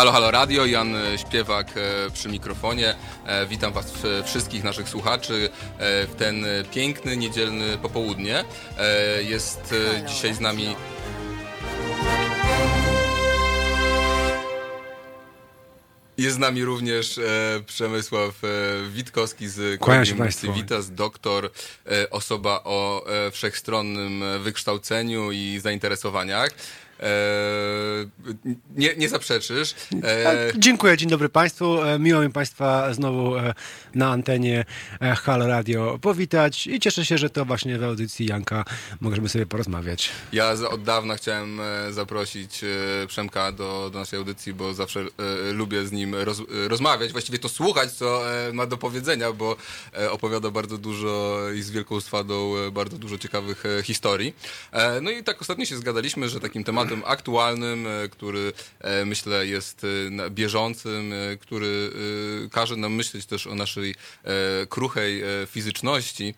Halo, halo radio, Jan Śpiewak e, przy mikrofonie. E, witam Was wszystkich naszych słuchaczy e, w ten piękny, niedzielny popołudnie. Jest dzisiaj z nami Jest z nami również e, Przemysław e, Witkowski z Kolegium Civitas, doktor, e, osoba o e, wszechstronnym wykształceniu i zainteresowaniach. E, nie, nie zaprzeczysz. E, dziękuję, dzień dobry Państwu. E, miło mi Państwa znowu na antenie Halo Radio powitać i cieszę się, że to właśnie w audycji Janka możemy sobie porozmawiać. Ja od dawna chciałem zaprosić Przemka do, do naszej audycji, bo zawsze lubię z nim roz, rozmawiać, właściwie to słuchać, co ma do powiedzenia, bo opowiada bardzo dużo i z wielką swadą bardzo dużo ciekawych historii. No i tak ostatnio się zgadaliśmy, że takim tematem tematem aktualnym, e, który e, myślę jest e, bieżącym, który każe nam myśleć też o naszej kruchej fizyczności.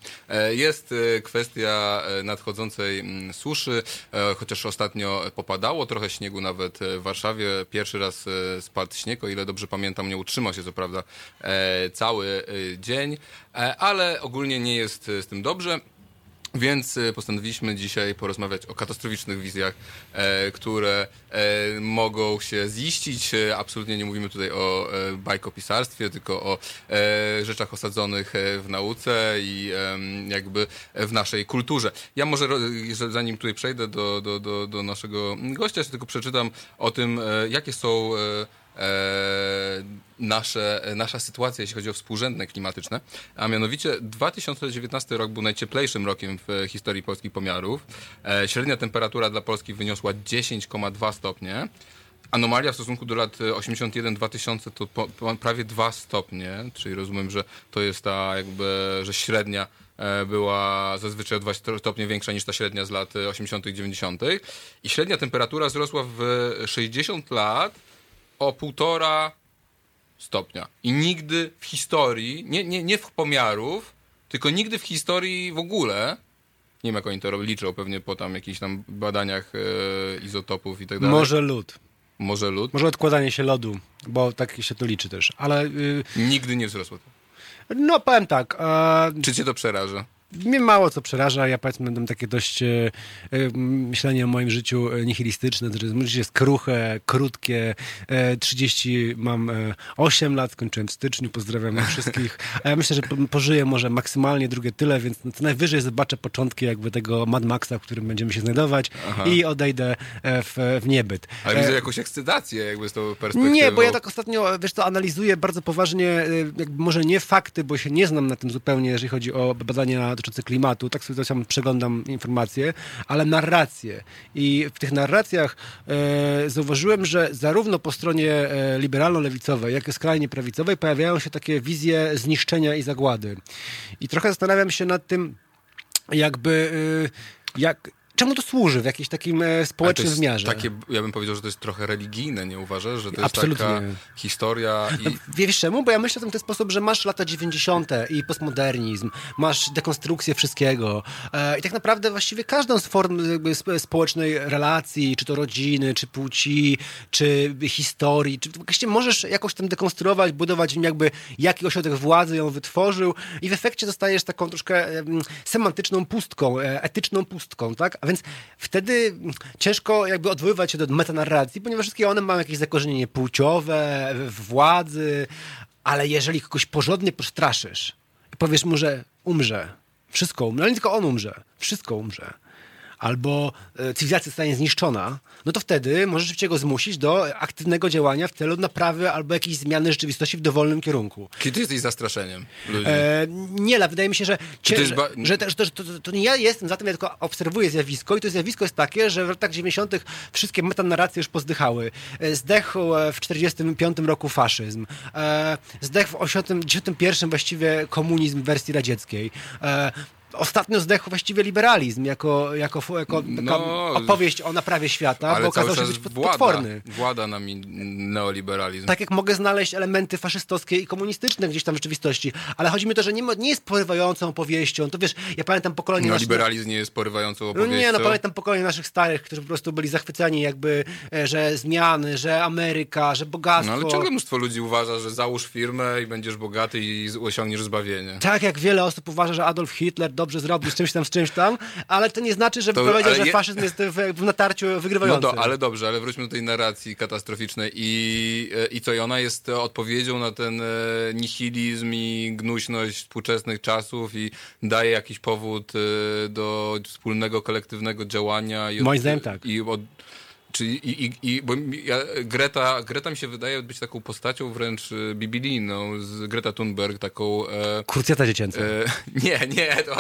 Jest kwestia nadchodzącej suszy, chociaż ostatnio popadało trochę śniegu nawet w Warszawie. Pierwszy raz spadł śnieg, o ile dobrze pamiętam, nie utrzymał się co prawda cały dzień, ale ogólnie nie jest z tym dobrze. Więc e, postanowiliśmy dzisiaj porozmawiać o katastroficznych wizjach, e, które e, mogą się ziścić. E, absolutnie nie mówimy tutaj o e, bajkopisarstwie, tylko o e, rzeczach osadzonych w nauce i jakby w naszej kulturze. Ja może, zanim tutaj przejdę do, do, do, do naszego gościa, tylko przeczytam o tym, jakie są E, nasze, nasza sytuacja, jeśli chodzi o współrzędne klimatyczne, a mianowicie 2019 rok był najcieplejszym rokiem w historii polskich pomiarów. E, średnia temperatura dla Polski wyniosła 10,2 stopnie. Anomalia w stosunku do lat 81-2000 to po, po prawie 2 stopnie, czyli rozumiem, że to jest ta jakby, że średnia e, była zazwyczaj o 2 stopnie większa niż ta średnia z lat 80 90 i średnia temperatura wzrosła w 60 lat o półtora stopnia. I nigdy w historii, nie, nie, nie w pomiarów, tylko nigdy w historii w ogóle, nie wiem jak oni to liczą, pewnie po tam jakichś tam badaniach e, izotopów i tak dalej. Może lód. Może lód? Może odkładanie się lodu, bo tak się to liczy też, ale... Yy... Nigdy nie wzrosło to. No powiem tak. E... Czy cię to przeraża? Mnie mało co przeraża. Ja powiedzmy mam takie dość e, e, myślenie o moim życiu nihilistyczne. Znaczy, życie jest kruche, krótkie. E, 30 mam e, 8 lat, skończyłem w styczniu. Pozdrawiam wszystkich. A ja myślę, że pożyję może maksymalnie drugie tyle, więc no, co najwyżej zobaczę początki jakby tego Mad Maxa, w którym będziemy się znajdować Aha. i odejdę e, w, w niebyt. Ale widzę e, jakąś ekscytację jakby z tą perspektywą. Nie, bo ja tak ostatnio, wiesz to analizuję bardzo poważnie, jakby może nie fakty, bo się nie znam na tym zupełnie, jeżeli chodzi o badania dotyczące klimatu, tak sobie tam przeglądam informacje, ale narracje. I w tych narracjach e, zauważyłem, że zarówno po stronie e, liberalno-lewicowej, jak i skrajnie prawicowej pojawiają się takie wizje zniszczenia i zagłady. I trochę zastanawiam się nad tym, jakby e, jak czemu to służy w jakimś takim e, społecznym wymiarze? Takie, ja bym powiedział, że to jest trochę religijne, nie uważasz? Że to Absolutnie. jest taka historia i... Wiesz czemu? Bo ja myślę w ten sposób, że masz lata 90. i postmodernizm, masz dekonstrukcję wszystkiego e, i tak naprawdę właściwie każdą z form społecznej relacji, czy to rodziny, czy płci, czy historii, czy właściwie możesz jakoś tam dekonstruować, budować jakby jaki ośrodek władzy ją wytworzył i w efekcie zostajesz taką troszkę semantyczną pustką, e, etyczną pustką, tak? A więc wtedy ciężko jakby odwoływać się do metanarracji, ponieważ wszystkie one mają jakieś zakorzenienie płciowe, władzy, ale jeżeli kogoś porządnie postraszysz i powiesz mu, że umrze, wszystko umrze, ale nie tylko on umrze, wszystko umrze, albo e, cywilizacja zostanie zniszczona, no to wtedy możesz rzeczywiście go zmusić do aktywnego działania w celu naprawy albo jakiejś zmiany rzeczywistości w dowolnym kierunku. Kiedy jesteś zastraszeniem E, nie, ale wydaje mi się, że, cię, że, że, że, że to, to, nie ja jestem za tym, ja tylko obserwuję zjawisko i to zjawisko jest takie, że w latach 90. wszystkie metanarracje już pozdychały. E, zdechł e, w 45 roku faszyzm. Zdechł w 81 właściwie komunizm w wersji radzieckiej ostatnio zdechł właściwie liberalizm jako, jako, jako No, opowieść o naprawie świata, bo okazał się być włada, potworny. włada nami neoliberalizm. Tak jak mogę znaleźć elementy faszystowskie i komunistyczne gdzieś tam w rzeczywistości, ale chodzi mi o to, że nie, ma- nie jest porywającą opowieścią. To wiesz, ja pamiętam pokolenie naszych- Neoliberalizm nie jest porywającą No opowieścią. nie, no pamiętam pokolenie naszych starych, którzy po prostu byli zachwyceni jakby, e, że zmiany, że Ameryka, że No bogactwo. ale ciągle mnóstwo ludzi uważa, że załóż firmę i będziesz bogaty i osiągniesz zbawienie. Tak jak wiele osób uważa, że Adolf Hitler dobrze zrobił z czymś tam, z czymś tam, ale to nie znaczy, że To- powiedział, że je- faszyzm jest w, w natarciu No wygrywający. to, ale dobrze, ale wróćmy do tej narracji katastroficznej i, e, i co, i ona jest odpowiedzią na ten e, nihilizm i gnuśność współczesnych czasów i daje jakiś powód e, do wspólnego, kolektywnego działania. I Moim zdaniem tak. I od, Czyli i, i, i bo ja, Greta, Greta mi się wydaje być taką postacią wręcz e, biblijną, z Greta Thunberg, taką... E, Krucjata dziecięca. E, nie, nie, to,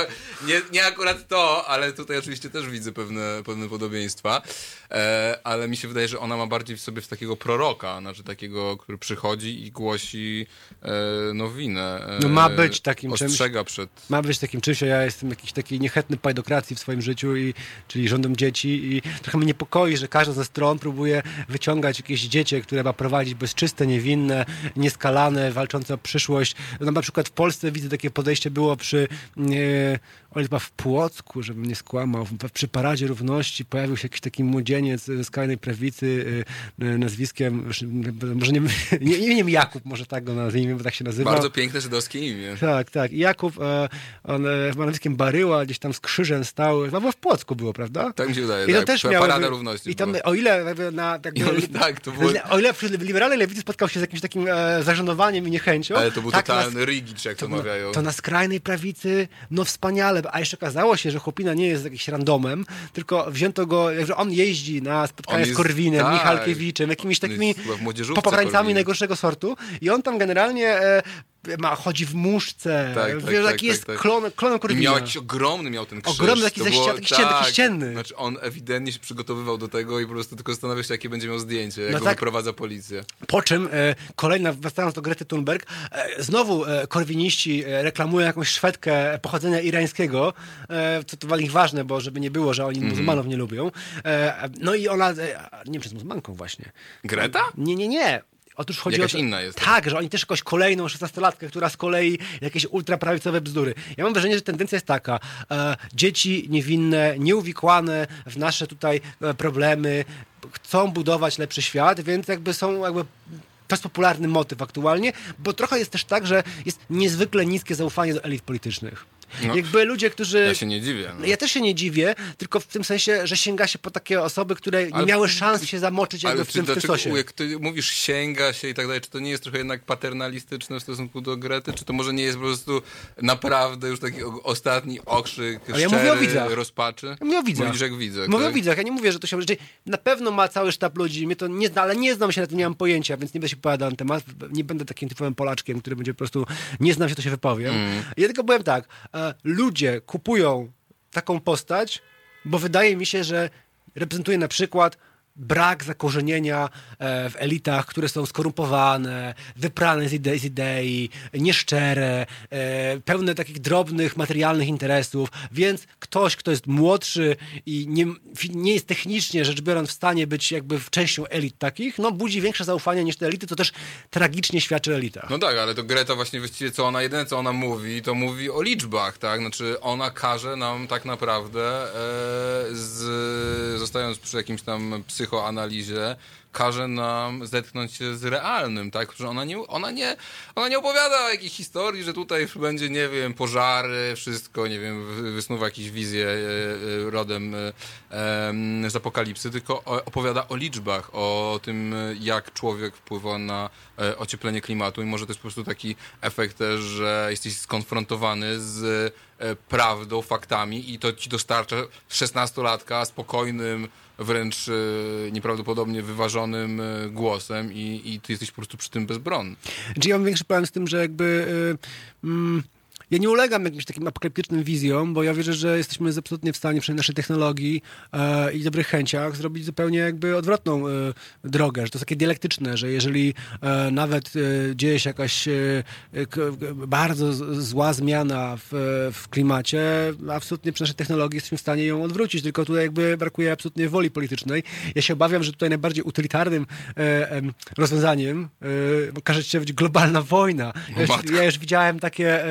nie, nie akurat to, ale tutaj oczywiście też widzę pewne, pewne podobieństwa, e, ale mi się wydaje, że ona ma bardziej w sobie takiego proroka, znaczy takiego, który przychodzi i głosi e, nowinę. E, No ma być takim czymś. Ostrzega przed... Ma być takim czymś, a ja jestem jakiś taki niechętny pajdokracji w swoim życiu, i, czyli rządem dzieci i trochę mnie niepokoi, że każda ze stron próbuje wyciągać jakieś dziecię, które ma prowadzić bezczyste, niewinne, nieskalane, walczące o przyszłość. No, na przykład w Polsce widzę takie podejście było przy e, o ile chyba w Płocku, żebym nie skłamał, przy Paradzie Równości pojawił się jakiś taki młodzieniec ze skrajnej prawicy e, e, nazwiskiem, może nie, nie, nie wiem Jakub, może tak go nazwijmy, bo tak się nazywa. Bardzo piękne żydowskie imię. Tak, tak. I Jakub, e, on e, chyba nazwiskiem Baryła, gdzieś tam z krzyżem stał, chyba w Płocku było, prawda? Tak mi się wydaje, I to tak. też miało... Parada Równości I tam, o ile jakby na... I on- tak, to było- O ile wśród liberalnej lewicy spotkał się z jakimś takim e, zażenowaniem i niechęcią. Ale to był tak, totalny na, rigicz, jak to, to, mawiają. to na skrajnej prawicy, no wspaniale. A jeszcze okazało się, że Chłopina nie jest jakimś randomem, tylko wzięto go, że on jeździ na spotkania z Korwinem, tak. Michalkiewiczem, jakimiś takimi Korwina. najgorszego sortu i on tam generalnie e, ma, chodzi w muszce, Tak, tak, wiesz, tak, taki tak, jest tak. klon, klonem Korwina. miał jakiś ogromny, miał ten krzyż. Ogromny, taki było- taki taki ścienny. Znaczy on ewidentnie się przygotowywał do tego i po prostu tylko zastanawiał się, jakie będzie miał zdjęcie, jak No go tak. wyprowadza policja. Po czym e, kolejna, wracając do Grety Thunberg, e, znowu e, korwiniści e, reklamują jakąś Szwedkę pochodzenia irańskiego, e, co to dla nich ważne, bo żeby nie było, że oni Mhm. muzułmanów nie lubią. E, no i ona, e, nie wiem, czy jest muzułmanką właśnie. Greta? Nie, nie, nie. Otóż chodzi Jakaś o to, inna jest. Tak, że oni też jakąś kolejną 16-latkę, która z kolei jakieś ultraprawicowe bzdury. Ja mam wrażenie, że tendencja jest taka. E, dzieci niewinne, nieuwikłane w nasze tutaj e, problemy, chcą budować lepszy świat, więc jakby są jakby to jest popularny motyw aktualnie, bo trochę jest też tak, że jest niezwykle niskie zaufanie do elit politycznych. No. Jakby ludzie, którzy... Ja się nie dziwię. No. Ja też się nie dziwię, tylko w tym sensie, że sięga się po takie osoby, które nie Ale- miały szans się zamoczyć jakby w tym, w tym dlaczego, sosie. jak ty mówisz sięga się i tak dalej, czy to nie jest trochę jednak paternalistyczne w stosunku do Grety? Czy to może nie jest po prostu naprawdę już taki ostatni okrzyk Ale ja szczery mówię o widzach. rozpaczy? Ja mówię o widzach. Mówisz jak widzę. Mówię tak? o widzach, ja nie mówię, że to się... Na pewno ma cały sztab ludzi, mnie to nie zna, ale nie znam się na tym, nie mam pojęcia, więc nie będę się powiadał na temat, nie będę takim typowym Polaczkiem, który będzie po prostu, nie znam się, to się wypowiem. Mm. Ja tylko powiem tak, e, ludzie kupują taką postać, bo wydaje mi się, że reprezentuje na przykład brak zakorzenienia e, w elitach, które są skorumpowane, wyprane z, ide z idei, nieszczere, e, pełne takich drobnych, materialnych interesów, więc ktoś, kto jest młodszy i nie, nie jest technicznie rzecz biorąc w stanie być jakby w częścią elit takich, no budzi większe zaufanie niż te elity, to też tragicznie świadczy o elitach. No tak, ale to Greta właśnie właściwie co ona, jedyne co ona mówi, to mówi o liczbach, tak? Znaczy ona każe nam tak naprawdę, e, z, zostając przy jakimś tam psychoanalizie, każe nam zetknąć się z realnym, tak? Że ona nie, ona nie, ona nie opowiada jakiejś historii, że tutaj będzie, nie wiem, pożary, wszystko, nie wiem, wy- wysnuwa jakieś wizje e, e, rodem e, z apokalipsy, tylko opowiada o liczbach, o tym, jak człowiek wpływa na ocieplenie klimatu i może to jest po prostu taki efekt też, że jesteś skonfrontowany z prawdą, faktami i to ci dostarcza 16-latka spokojnym, wręcz e, nieprawdopodobnie wyważonym e, głosem i, i ty jesteś po prostu przy tym bezbronny. Czy ja mam większy problem z tym, że jakby. y, mm, Ja nie ulegam jakimś takim apokaliptycznym wizjom, bo ja wierzę, że jesteśmy absolutnie w stanie przy naszej technologii e, i dobrych chęciach zrobić zupełnie jakby odwrotną e, drogę, że to jest takie dialektyczne, że jeżeli e, nawet e, dzieje się jakaś e, k, bardzo z, zła zmiana w, w klimacie, absolutnie przy naszej technologii jesteśmy w stanie ją odwrócić, tylko tutaj jakby brakuje absolutnie woli politycznej. Ja się obawiam, że tutaj najbardziej utylitarnym e, rozwiązaniem e, okaże się być globalna wojna. Ja już, ja już widziałem takie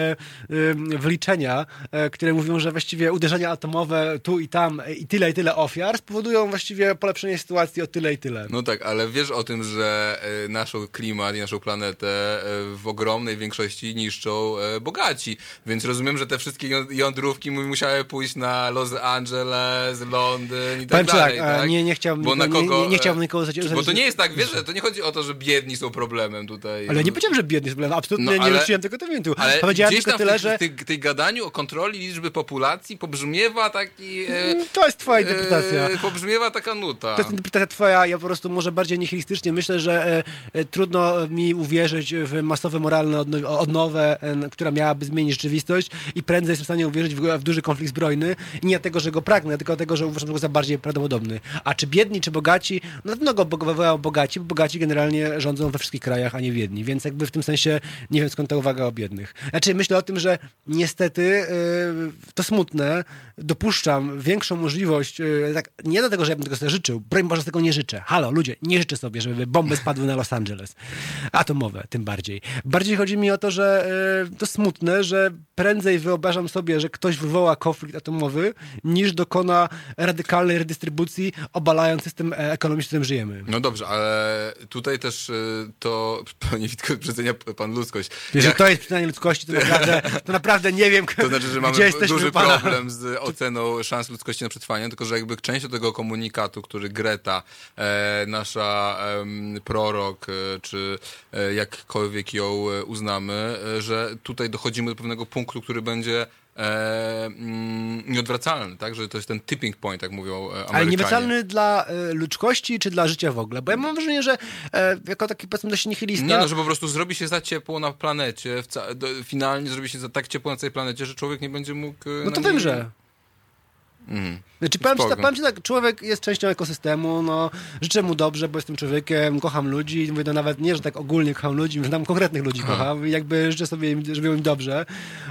wyliczenia, e, które mówią, że właściwie uderzenia atomowe tu i tam e, i tyle i tyle ofiar spowodują właściwie polepszenie sytuacji o tyle i tyle. No tak, ale wiesz o tym, że e, naszą klimat i naszą planetę w ogromnej większości niszczą bogaci, więc rozumiem, że te wszystkie jądrówki musiały pójść na Los Angeles, Londyn i tak Powiem dalej, tak? tak? Nie, nie chciałbym, bo na kogo, nie, nie, chciałbym nikogo zaciągnąć. Bo to nie jest tak, wiesz, że to nie chodzi o to, że biedni są problemem tutaj. Ale nie powiedziałem, że biedni są problemem, absolutnie no, ale, nie rozczułem tego tematu. Powiedziałem tylko tyle, że... tej, tej gadaniu o kontroli liczby populacji pobrzmiewa taki... E, mm, to jest twoja interpretacja. E, pobrzmiewa taka nuta. To jest interpretacja twoja, ja po prostu może bardziej nihilistycznie myślę, że e, e trudno mi uwierzyć w masowe moralne odnowę, e, która miałaby zmienić rzeczywistość i prędzej jestem w stanie uwierzyć w, w duży konflikt zbrojny. Nie dlatego, że go pragnę, tylko dlatego, że uważam go za bardziej prawdopodobny. A czy biedni, czy bogaci? No, na pewno go wywołają bogaci, bo bogaci generalnie rządzą we wszystkich krajach, a nie biedni. Więc jakby w tym sensie nie wiem skąd ta uwaga o biednych. Znaczy myślę o tym, że niestety yy, to smutne, dopuszczam większą możliwość, yy, tak, nie dlatego, że ja bym tego sobie życzył, broń Boże tego nie życzę. Halo, ludzie, nie życzę sobie, żeby bomby spadły na Los Angeles. Atomowe, tym bardziej. Bardziej chodzi mi o to, że yy, to smutne, że prędzej wyobrażam sobie, że ktoś wywoła konflikt atomowy, niż dokona radykalnej redystrybucji, obalając system e, ekonomiczny, w którym żyjemy. No dobrze, ale tutaj też y, to Witko przecenia pan ludzkość. Jeżeli ja... to jest przecenianie ludzkości, to naprawdę, to naprawdę nie wiem, To znaczy, że mamy duży problem z oceną szans ludzkości na przetrwanie, tylko że jakby część tego komunikatu, który Greta, e, nasza e, prorok, e, czy e, jakkolwiek ją e, uznamy, że tutaj dochodzimy do pewnego punktu, który będzie e, mm, nieodwracalny, tak? Że to jest ten tipping point, jak mówią Amerykanie. Ale nieodwracalny dla e, ludzkości, czy dla życia w ogóle? Bo ja mam wrażenie, że e, jako taki powiedzmy dość nihilista... Nie no, że po prostu zrobi się za ciepło na planecie, do, finalnie zrobi się za tak ciepło na całej planecie, że człowiek nie będzie mógł... E, no to wiem, że... Mhm. Znaczy, powiem ci, tak, powiem ci tak, człowiek jest częścią ekosystemu, no, życzę mu dobrze, bo jestem człowiekiem, kocham ludzi, mówię to nawet nie, że tak ogólnie kocham ludzi, że tam konkretnych ludzi Aha. kocham i jakby życzę sobie, żeby im dobrze,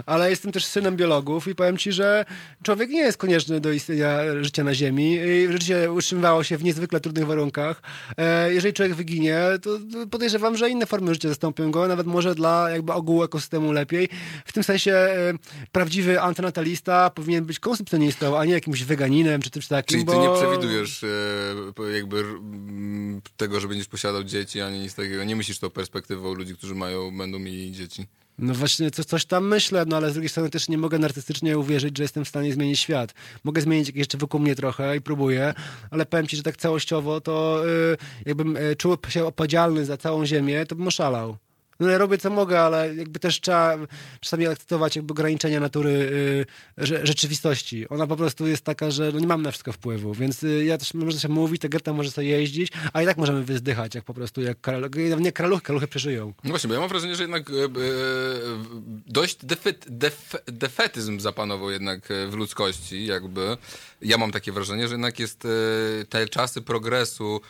ale jestem też synem biologów i powiem ci, że człowiek nie jest konieczny do istnienia życia na Ziemi i życie utrzymywało się w niezwykle trudnych warunkach. E, jeżeli człowiek wyginie, to podejrzewam, że inne formy życia zastąpią go, nawet może dla jakby ogółu ekosystemu lepiej. W tym sensie e, prawdziwy antynatalista powinien być konsumpcjonistą, a nie jakimś weganinem czy czymś takim. Czyli bo... ty nie przewidujesz e, jakby tego, że będziesz posiadał dzieci, ani nic takiego. Nie myślisz to perspektywą ludzi, którzy mają, będą mieli dzieci. No właśnie, co, coś tam myślę, no ale z drugiej strony też nie mogę narcystycznie uwierzyć, że jestem w stanie zmienić świat. Mogę zmienić jakieś rzeczy wokół mnie trochę i próbuję, ale powiem ci, że tak całościowo to yy, jakbym yy, czuł się odpowiedzialny za całą ziemię, to bym oszalał no ja robię co mogę, ale jakby też trzeba czasami akceptować jakby ograniczenia natury y, rzeczywistości. Ona po prostu jest taka, że no nie mam na wszystko wpływu, więc y, ja też może się mówić, ta Greta może sobie jeździć, a i tak możemy wyzdychać, jak po prostu, jak nie kraluchy, kraluchy przeżyją. No właśnie, bo ja mam wrażenie, że jednak e, e, dość defet, def, defetyzm zapanował jednak e, w ludzkości, jakby. Ja mam takie wrażenie, że jednak jest te czasy progresu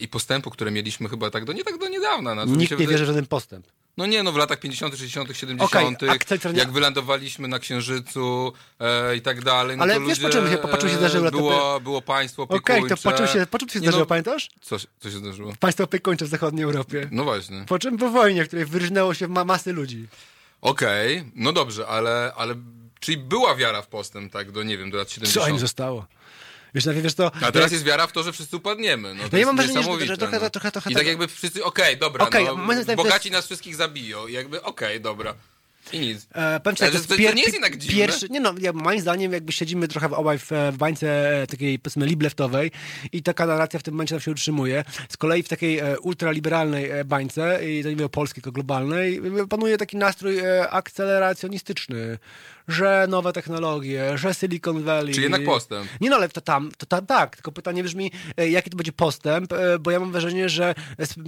i postępu, które mieliśmy chyba tak do nie tak do niedawna. Nikt nie wierzy w żaden postęp. No nie, no w latach 50., 60., 70., okay, jak wylądowaliśmy na Księżycu e, i tak dalej. No Ale wiesz, po czym się, po czym się zdarzyło? Było, było państwo opiekuńcze. Okej, okay, to po czym się, po czym się zdarzyło, no, pamiętasz? Co, co się zdarzyło? Państwo opiekuńcze w zachodniej Europie. No właśnie. Po czym? Po wojnie, w której wyrżnęło się ma masy ludzi. Okej, okay, no dobrze, ale, ale czyli była wiara w postęp, tak, do nie wiem, do lat 70. Co im zostało? Wiesz, wiesz to, A teraz jest wiara w to, że wszyscy upadniemy. No, to no ja mam wrażenie, że, że trochę, no. trochę, trochę, I tak, tak jakby wszyscy, okej, okay, dobra, okay, no, bogaci nas wszystkich zabiją. Jakby, okej, okay, dobra. I nic. E, powiem tak, to, to, pier- to, nie jest jednak dziwne. Pierwszy, nie no, ja, moim zdaniem jakby siedzimy trochę obaj w, w bańce e, takiej powiedzmy libleftowej i taka narracja w tym momencie nam się utrzymuje. Z kolei w takiej e, ultraliberalnej e, bańce, i to nie mówię o polskiej, tylko globalnej, panuje taki nastrój e, akceleracjonistyczny że nowe technologie, że Silicon Valley. Czy jednak postęp? Nie no, ale to tam, to tam tak, tylko pytanie brzmi, e, jaki to będzie postęp, e, bo ja mam wrażenie, że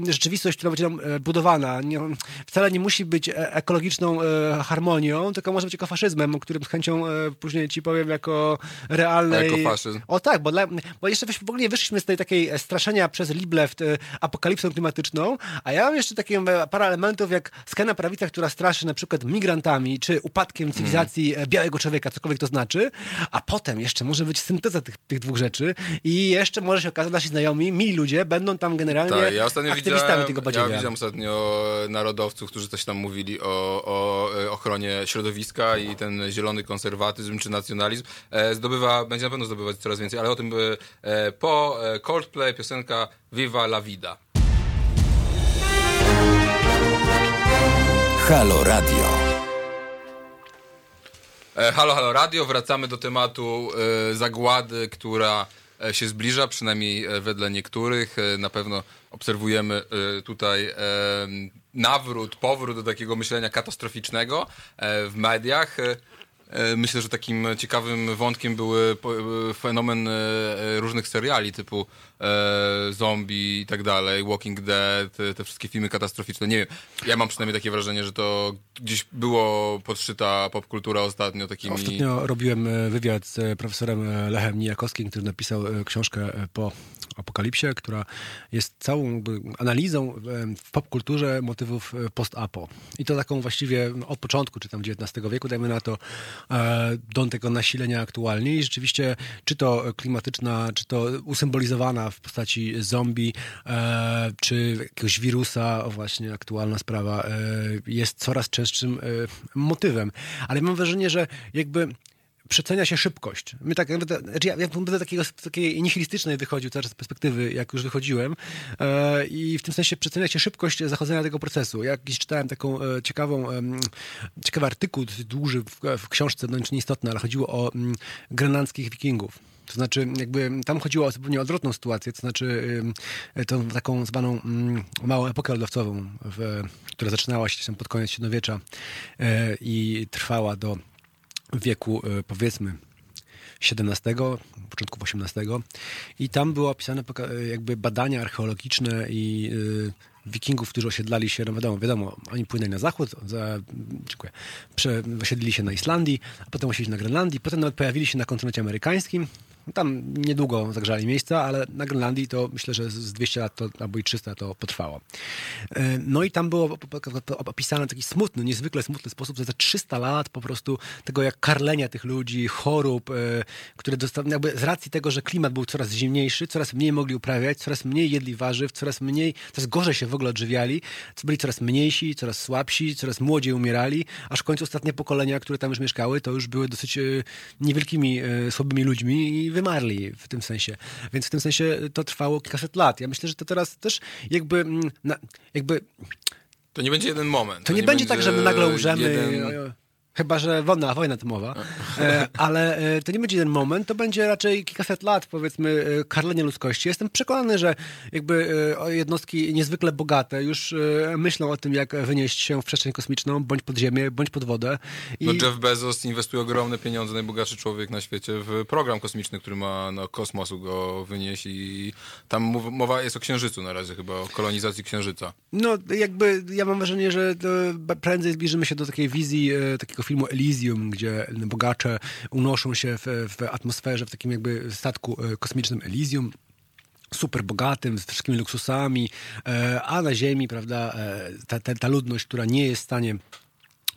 rzeczywistość, która będzie nam e, budowana, nie, wcale nie musi być ekologiczną harmonią, tylko może być ekofaszyzmem, o którym z chęcią później ci powiem jako realnej... Ekofaszyzm. O tak, bo, dla, bo jeszcze w ogóle nie wyszliśmy z tej takiej straszenia przez Libleft apokalipsą klimatyczną, a ja mam jeszcze takie parę elementów jak skrajna prawica, która straszy na przykład migrantami, czy upadkiem cywilizacji e, białego człowieka, cokolwiek to znaczy, a potem jeszcze może być synteza tych, tych dwóch rzeczy i jeszcze może się okazać, nasi znajomi, mili ludzie będą tam generalnie Tak, ja ostatnio aktywistami widziałem, tego ja badziewia. widziałem ostatnio narodowców, którzy coś tam mówili o, o e, ochronie środowiska i ten zielony konserwatyzm czy nacjonalizm e, zdobywa, będzie na pewno zdobywać coraz więcej, ale o tym po e, Coldplay piosenka Viva la Vida. Halo Radio. E, Halo, halo radio, wracamy do tematu e, zagłady, która e, się zbliża, przynajmniej wedle niektórych. Na pewno obserwujemy tutaj nawrót, powrót do takiego myślenia katastroficznego w mediach. Myślę, że takim ciekawym wątkiem były fenomen różnych seriali typu e, zombie i tak dalej, Walking Dead, te, te wszystkie filmy katastroficzne. Nie wiem, ja mam przynajmniej takie wrażenie, że to gdzieś było podszyta popkultura ostatnio takimi... Ostatnio robiłem e, wywiad z e, profesorem e, Lechem Nijakowskim, który napisał książkę po apokalipsie, która jest całą analizą w popkulturze motywów post-apo. I to taką właściwie od początku, czy tam XIX wieku, dajmy na to, do tego nasilenia aktualnie. I rzeczywiście, czy to klimatyczna, czy to usymbolizowana w postaci zombie, e, czy jakiegoś wirusa, właśnie aktualna sprawa, e, jest coraz częstszym e, motywem. Ale mam wrażenie, że jakby przecenia się szybkość. My tak, znaczy ja, ja do takiego, takiej nihilistycznej wychodził czas z perspektywy, jak już wychodziłem e, i w tym sensie przecenia się szybkość zachodzenia tego procesu. Ja kiedyś czytałem taką e, ciekawą, em, ciekawy artykuł, duży w, w książce, no nieistotne, ale chodziło o mm, grenlandzkich wikingów. To znaczy, jakby tam chodziło o zupełnie odwrotną sytuację, to znaczy tą taką zwaną mm, małą epokę lodowcową, w, która zaczynała się pod koniec średniowiecza e, i trwała do wieku e, powiedzmy XVII, początku XVIII i tam było opisane jakby badania archeologiczne i e, wikingów, którzy osiedlali się, no wiadomo, wiadomo, oni płynęli na zachód, za, dziękuję, prze, osiedlili się na Islandii, a potem osiedlili na Grenlandii, potem nawet pojawili się na kontynencie amerykańskim, tam niedługo zagrzali miejsca, ale na Grenlandii to myślę, że z 200 lat to, albo i 300 to potrwało. E, No i tam było op- op- op- opisane w taki smutny, niezwykle smutny sposób, że za 300 lat po prostu tego jak karlenia tych ludzi, chorób, e, które dostały, jakby z racji tego, że klimat był coraz zimniejszy, coraz mniej mogli uprawiać, coraz mniej jedli warzyw, coraz mniej, coraz gorzej się w ogóle odżywiali, byli coraz mniejsi, coraz słabsi, coraz młodziej umierali, aż w końcu ostatnie pokolenia, które tam już mieszkały, to już były dosyć e, niewielkimi, słabymi ludźmi i wymarli w tym sensie. Więc w tym sensie to trwało kilkaset lat. Ja myślę, że to teraz też jakby, mm, na, jakby To nie będzie jeden moment. to nie, będzie tak, że my nagle umrzemy. jeden- Chyba, że wojna, wojna to mowa. E, ale e, to nie będzie jeden moment, to będzie raczej kilkaset lat, powiedzmy, e, karlenia ludzkości. Jestem przekonany, że jakby jednostki niezwykle bogate już myślą o tym, jak wynieść się w przestrzeń kosmiczną, bądź pod ziemię, bądź pod wodę. I No Jeff Bezos inwestuje ogromne pieniądze, najbogatszy człowiek na świecie, w program kosmiczny, który ma no, kosmosu go wynieść i tam mowa jest o Księżycu na razie chyba, o kolonizacji Księżyca. No, jakby ja mam wrażenie, że prędzej zbliżymy się do takiej wizji takiego filmu Elysium, gdzie bogacze unoszą się w, w atmosferze, w takim jakby statku e, kosmicznym Elysium. Super bogatym, z wszystkimi luksusami, e, a na Ziemi, prawda, e, ta, ta, ta ludność, która nie jest w stanie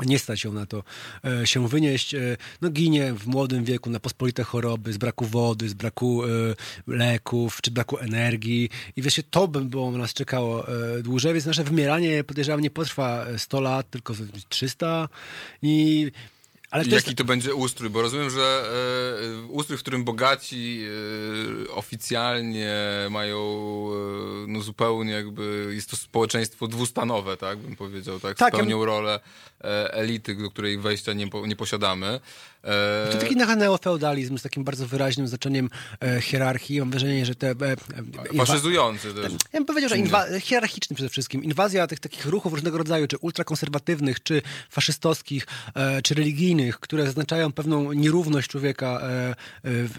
nie stać ją na to e, się wynieść. E, no ginie w młodym wieku na pospolite choroby, z braku wody, z braku e, leków, czy braku energii. I wiecie, to by było nas czekało dłużej, więc nasze wymieranie, podejrzewam, nie potrwa 100 lat, tylko 300. I, ale to jaki jest, to będzie ustrój? Bo rozumiem, że e, ustrój, w którym bogaci e, oficjalnie mają e, no zupełnie jakby, jest to społeczeństwo dwustanowe, tak bym powiedział, tak? Tak, ja Spełnią rolę e, elity, do której wejścia nie, nie posiadamy. E, To taki neofeudalizm z takim bardzo wyraźnym znaczeniem e, hierarchii. Mam wrażenie, że te... E, faszyzujący też. Ja bym powiedział, że inwa- hierarchiczny przede wszystkim. Inwazja tych takich ruchów różnego rodzaju, czy ultrakonserwatywnych, czy faszystowskich, czy religijnych, które zaznaczają pewną nierówność człowieka w,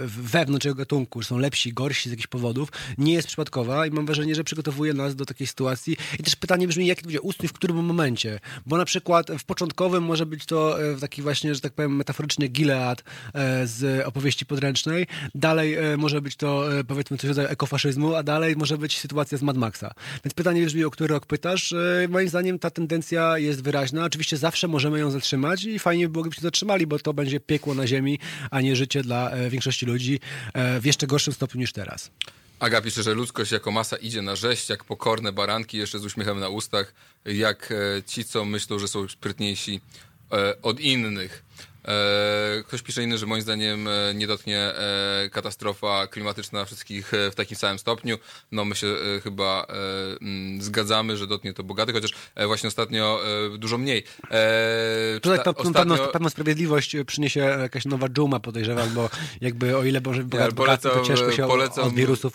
w- wewnątrz jego gatunku, że są lepsi, gorsi z jakichś powodów, nie jest przypadkowa i mam wrażenie, że przygotowuje nas do takiej sytuacji. I też pytanie brzmi, jaki to będzie ustrój, w którym momencie? Bo na przykład w początkowym może być to e, taki właśnie, że tak powiem, metaforyczny Gilead e, z opowieści podręcznej. Dalej e, może być to, e, powiedzmy, coś rodzaju ekofaszyzmu, a dalej może być sytuacja z Mad Maxa. Więc pytanie brzmi, o który rok pytasz. Moim zdaniem ta tendencja jest wyraźna. Oczywiście zawsze możemy ją zatrzymać i fajnie by było, gdybyśmy zatrzymali, bo to będzie piekło na ziemi, a nie życie dla większości ludzi w jeszcze gorszym stopniu niż teraz. Aga pisze, że ludzkość jako masa idzie na rzeź, jak pokorne baranki, jeszcze z uśmiechem na ustach, jak ci, co myślą, że są sprytniejsi od innych. E, ktoś pisze inny, że moim zdaniem e, nie dotknie e, katastrofa klimatyczna wszystkich w takim samym stopniu. No my się chyba zgadzamy, że dotknie to bogatych, chociaż właśnie ostatnio dużo mniej. Tutaj czyta- pe- pewną, pewną sprawiedliwość przyniesie jakaś nowa dżuma, podejrzewam, bo jakby o ile może bogaty, bogaty, to ciężko się polecam- od wirusów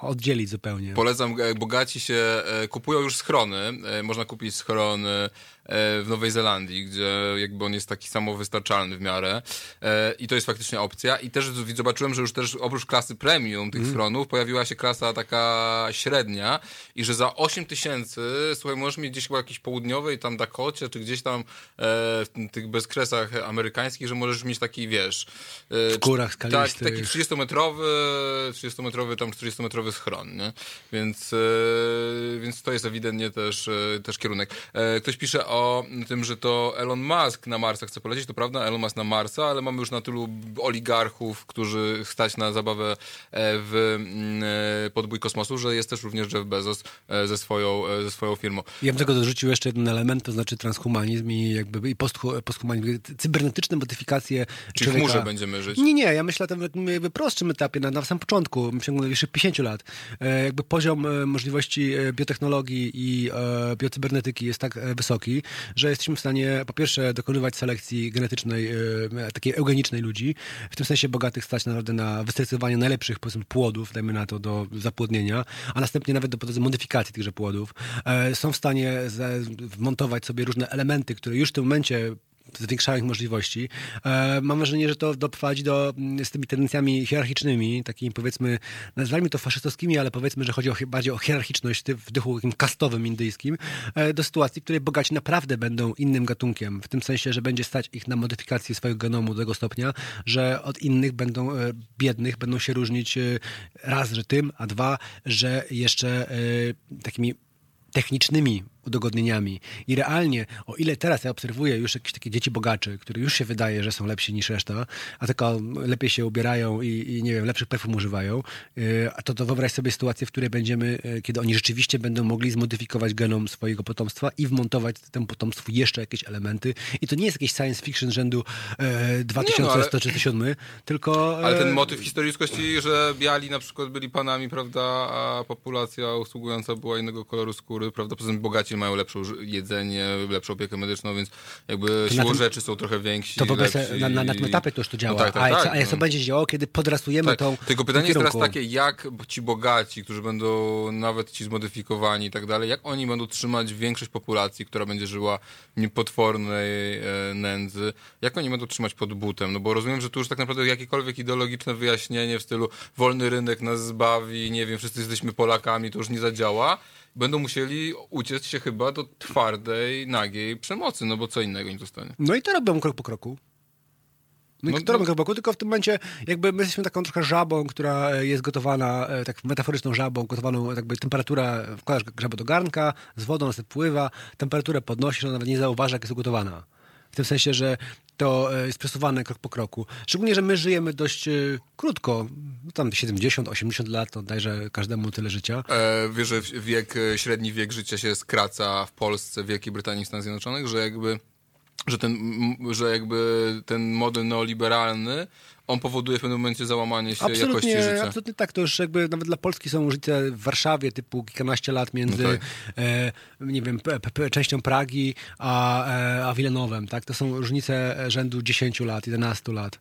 oddzielić zupełnie. Polecam, bogaci się kupują już schrony. Można kupić schron e, w Nowej Zelandii, gdzie jakby on jest taki samowystarczalny w miarę. E, I to jest faktycznie opcja. I też zobaczyłem, że już też oprócz klasy premium tych schronów pojawiła się klasa taka średnia i że za 8 tysięcy, słuchaj, możesz mieć gdzieś chyba jakiejś południowej tam Dakocie, czy gdzieś tam e, w tych bezkresach amerykańskich, że możesz mieć taki, wiesz... e, W górach tak, taki 30-metrowy, 30-metrowy, tam 40-metrowy schron, nie? Więc, e, więc to jest ewidentnie też, e, też kierunek. E, ktoś pisze o tym, że to Elon Musk na Marsa chce polecieć, to prawda, Elon Musk na Marsa, ale mamy już na tylu oligarchów, którzy stać na zabawę e, w mm, e, podbój kosmosu, że jest też również Jeff Bezos e, ze swoją, ze swoją firmą. Ja bym tego dorzucił jeszcze jeden element, to znaczy transhumanizm i jakby i posthu- posthumanizm, cybernetyczne modyfikacje Czyli w człowieka. chmurze będziemy żyć. Nie, nie, ja myślę o tym w jakby prostszym etapie, na, na samym początku, w ciągu najbliższych 50 lat. Jakby poziom możliwości biotechnologii i biocybernetyki jest tak wysoki, że jesteśmy w stanie po pierwsze dokonywać selekcji genetycznej, e, takiej eugenicznej ludzi, w tym sensie bogatych stać naprawdę na wystresowanie najlepszych powiedzmy, płodów, dajmy na to, do zapłodnienia, a następnie nawet do modyfikacji tychże płodów. E, są w stanie wmontować sobie różne elementy, które już w tym momencie zwiększają ich możliwości. E, mam wrażenie, że to doprowadzi do, mm, z tymi tendencjami hierarchicznymi, takimi powiedzmy, nazwijmy to faszystowskimi, ale powiedzmy, że chodzi o, bardziej o hierarchiczność w duchu takim kastowym indyjskim, e, do sytuacji, w której bogaci naprawdę będą innym gatunkiem, w tym sensie, że będzie stać ich na modyfikację swojego genomu do tego stopnia, że od innych będą e, biednych, będą się różnić raz, że tym, a dwa, że jeszcze takimi technicznymi udogodnieniami. I realnie, o ile teraz ja obserwuję już jakieś takie dzieci bogaczy, które już się wydaje, że są lepsi niż reszta, a tylko lepiej się ubierają i, i nie wiem, lepszych perfum używają, yy, a to, to wyobraź sobie sytuację, w której będziemy, yy, kiedy oni rzeczywiście będą mogli zmodyfikować genom swojego potomstwa i wmontować temu potomstwu jeszcze jakieś elementy. I to nie jest jakiś science fiction rzędu yy, 2137, tylko... Ale ten motyw historii ludzkości, że biali na przykład byli panami, prawda, a populacja usługująca była innego koloru skóry, prawda, poza tym bogaci mają lepsze jedzenie, lepszą opiekę medyczną, więc jakby siłą tym- rzeczy są trochę więksi, To w ogóle lepsi. na, na, na tym etapie to już to działa. No tak, tak, a, tak, a jak no. to będzie się działo, kiedy podrasujemy Tak, tą tylko pytanie jest teraz takie, jak ci bogaci, którzy będą nawet ci zmodyfikowani i tak dalej, jak oni będą trzymać większość populacji, która będzie żyła w niepotwornej e, nędzy, jak oni będą trzymać pod butem? No bo rozumiem, że tu już tak naprawdę jakiekolwiek ideologiczne wyjaśnienie w stylu wolny rynek nas zbawi, nie wiem, wszyscy jesteśmy Polakami, to już nie zadziała. Będą musieli uciec się chyba do twardej, nagiej przemocy, no bo co innego im zostanie. No i to robią krok po kroku. No, No i to robią to- krok po kroku, tylko w tym momencie jakby my jesteśmy taką trochę żabą, która e, jest gotowana, e, tak metaforyczną żabą, gotowaną jakby temperatura, wkładasz żabę do garnka, z wodą ona sobie pływa, temperaturę podnosisz, ona nawet nie zauważa, jak jest ugotowana. W tym sensie, że to e, jest przesuwane krok po kroku. Szczególnie, że my żyjemy dość e, krótko, no tam 70-80 lat, to dajże każdemu tyle życia. E, wiesz, że wiek, e, średni wiek życia się skraca w Polsce, w Wielkiej Brytanii i Stanach Zjednoczonych, że jakby że ten, że jakby ten model neoliberalny, on powoduje w pewnym momencie załamanie się jakości Absolutnie, życia. absolutnie tak. To już jakby nawet dla Polski są różnice w Warszawie typu kilkanaście lat między, No tak. e, nie wiem, p, p, częścią Pragi a, e, a Wilenowem, tak? To są różnice rzędu 10 lat, 11 lat.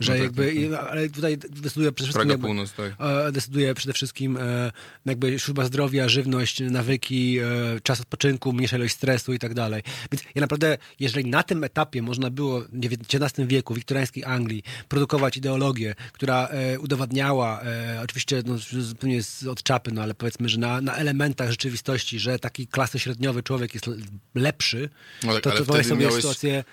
Że No jakby, tak, tak. ale tutaj decyduje przede wszystkim... Praga Północ, tak. e, decyduje przede wszystkim e, jakby służba zdrowia, żywność, nawyki, e, czas odpoczynku, mniejsza ilość stresu i tak dalej. Więc ja naprawdę, jeżeli na tym etapie można było w XIX wieku, w wiktoriańskiej Anglii, produkować ideologię, która udowadniała, oczywiście no, zupełnie z, od czapy, no ale powiedzmy, że na, na elementach rzeczywistości, że taki klasy średniowy człowiek jest lepszy, No tak, to, to wyobraź wtedy sobie miałeś- sytuację...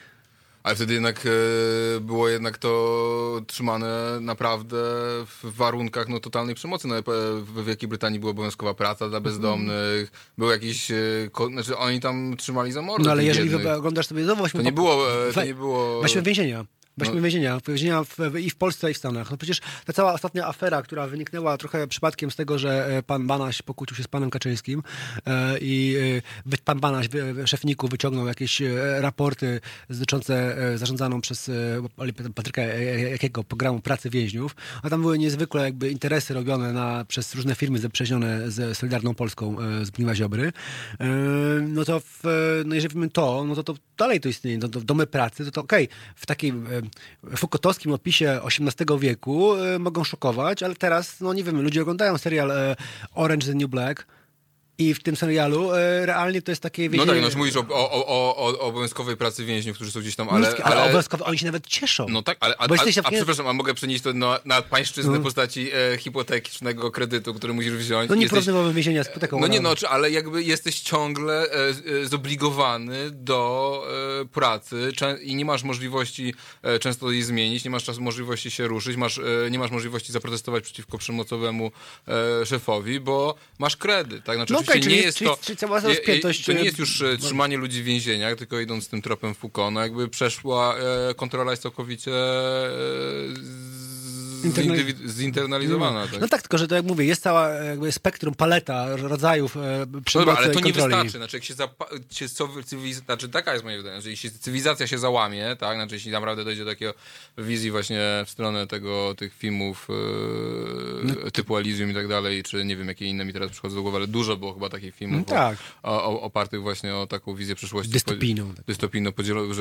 Ale wtedy jednak e, było jednak to trzymane naprawdę w warunkach no, totalnej przemocy. No, w Wielkiej Brytanii była obowiązkowa praca dla bezdomnych, był jakiś... E, znaczy oni tam trzymali za mordę No ale jeżeli biednych. oglądasz sobie... No, To nie było... E, to nie było... Weźmy więzienia. Weźmy No. więzienia. Więzienia w, i w Polsce, i w Stanach. No przecież ta cała ostatnia afera, która wyniknęła trochę przypadkiem z tego, że e, pan Banaś pokłócił się z panem Kaczyńskim e, i e, wy- pan Banaś, wy- szef NIK-u, wyciągnął jakieś e, raporty dotyczące e, zarządzaną przez e, Patryka e, Jakiego programu pracy więźniów, a tam były niezwykle jakby interesy robione na, przez różne firmy zaprzyjaźnione z Solidarną Polską e, Zbigniewa Ziobry. E, No to w, no jeżeli wiemy to, no to, to dalej to istnieje. No to domy pracy, to, to okej, w takim fukotowskim opisie XVIII wieku e, mogą szokować, ale teraz, no nie wiem, ludzie oglądają serial e, Orange the New Black i w tym serialu e, realnie to jest takie No więzienie... tak, no mówisz o, o, o, o, obowiązkowej pracy więźniów, którzy są gdzieś tam, ale... Ludzkie, ale, obowiązkowo oni się nawet cieszą. No tak, ale a, Bo a, a, w- przepraszam, a mogę przenieść to na, na pańszczyznę No. w postaci e, hipotetycznego kredytu, który musisz wziąć. No nie Jesteś- porównywałbym więzienia z hipoteką. No nie, ale- no, czy- ale jakby jesteś ciągle e, e, zobligowany do e, pracy cze- i nie masz możliwości e, często jej zmienić, nie masz czas, możliwości się ruszyć, masz, e, nie masz możliwości zaprotestować przeciwko przemocowemu szefowi, bo masz kredyt, tak? Znaczy, No nie jest to... czyli cała je- je- rozpiętość, To nie e, jest już e, trzymanie ludzi w więzieniach, tylko idąc tym tropem Foucault, no jakby przeszła, e, kontrola jest całkowicie zinternalizowana. Tak? No tak, tylko że to jak mówię, jest cała jakby spektrum, paleta rodzajów e, No przemocy ale to nie wystarczy. Znaczy, jak się, zapa- się cywilizacja, znaczy taka jest moje zdanie, że jeśli cywilizacja się załamie, tak, znaczy jeśli naprawdę dojdzie do takiego wizji właśnie w stronę tego, tych filmów e, typu Elysium i tak dalej, czy nie wiem, jakie inne mi teraz przychodzą do głowy, ale dużo było chyba takich filmów No tak. o, o, opartych właśnie o taką wizję przyszłości. Dystopijną. Po- Dystopijną, podzieloną,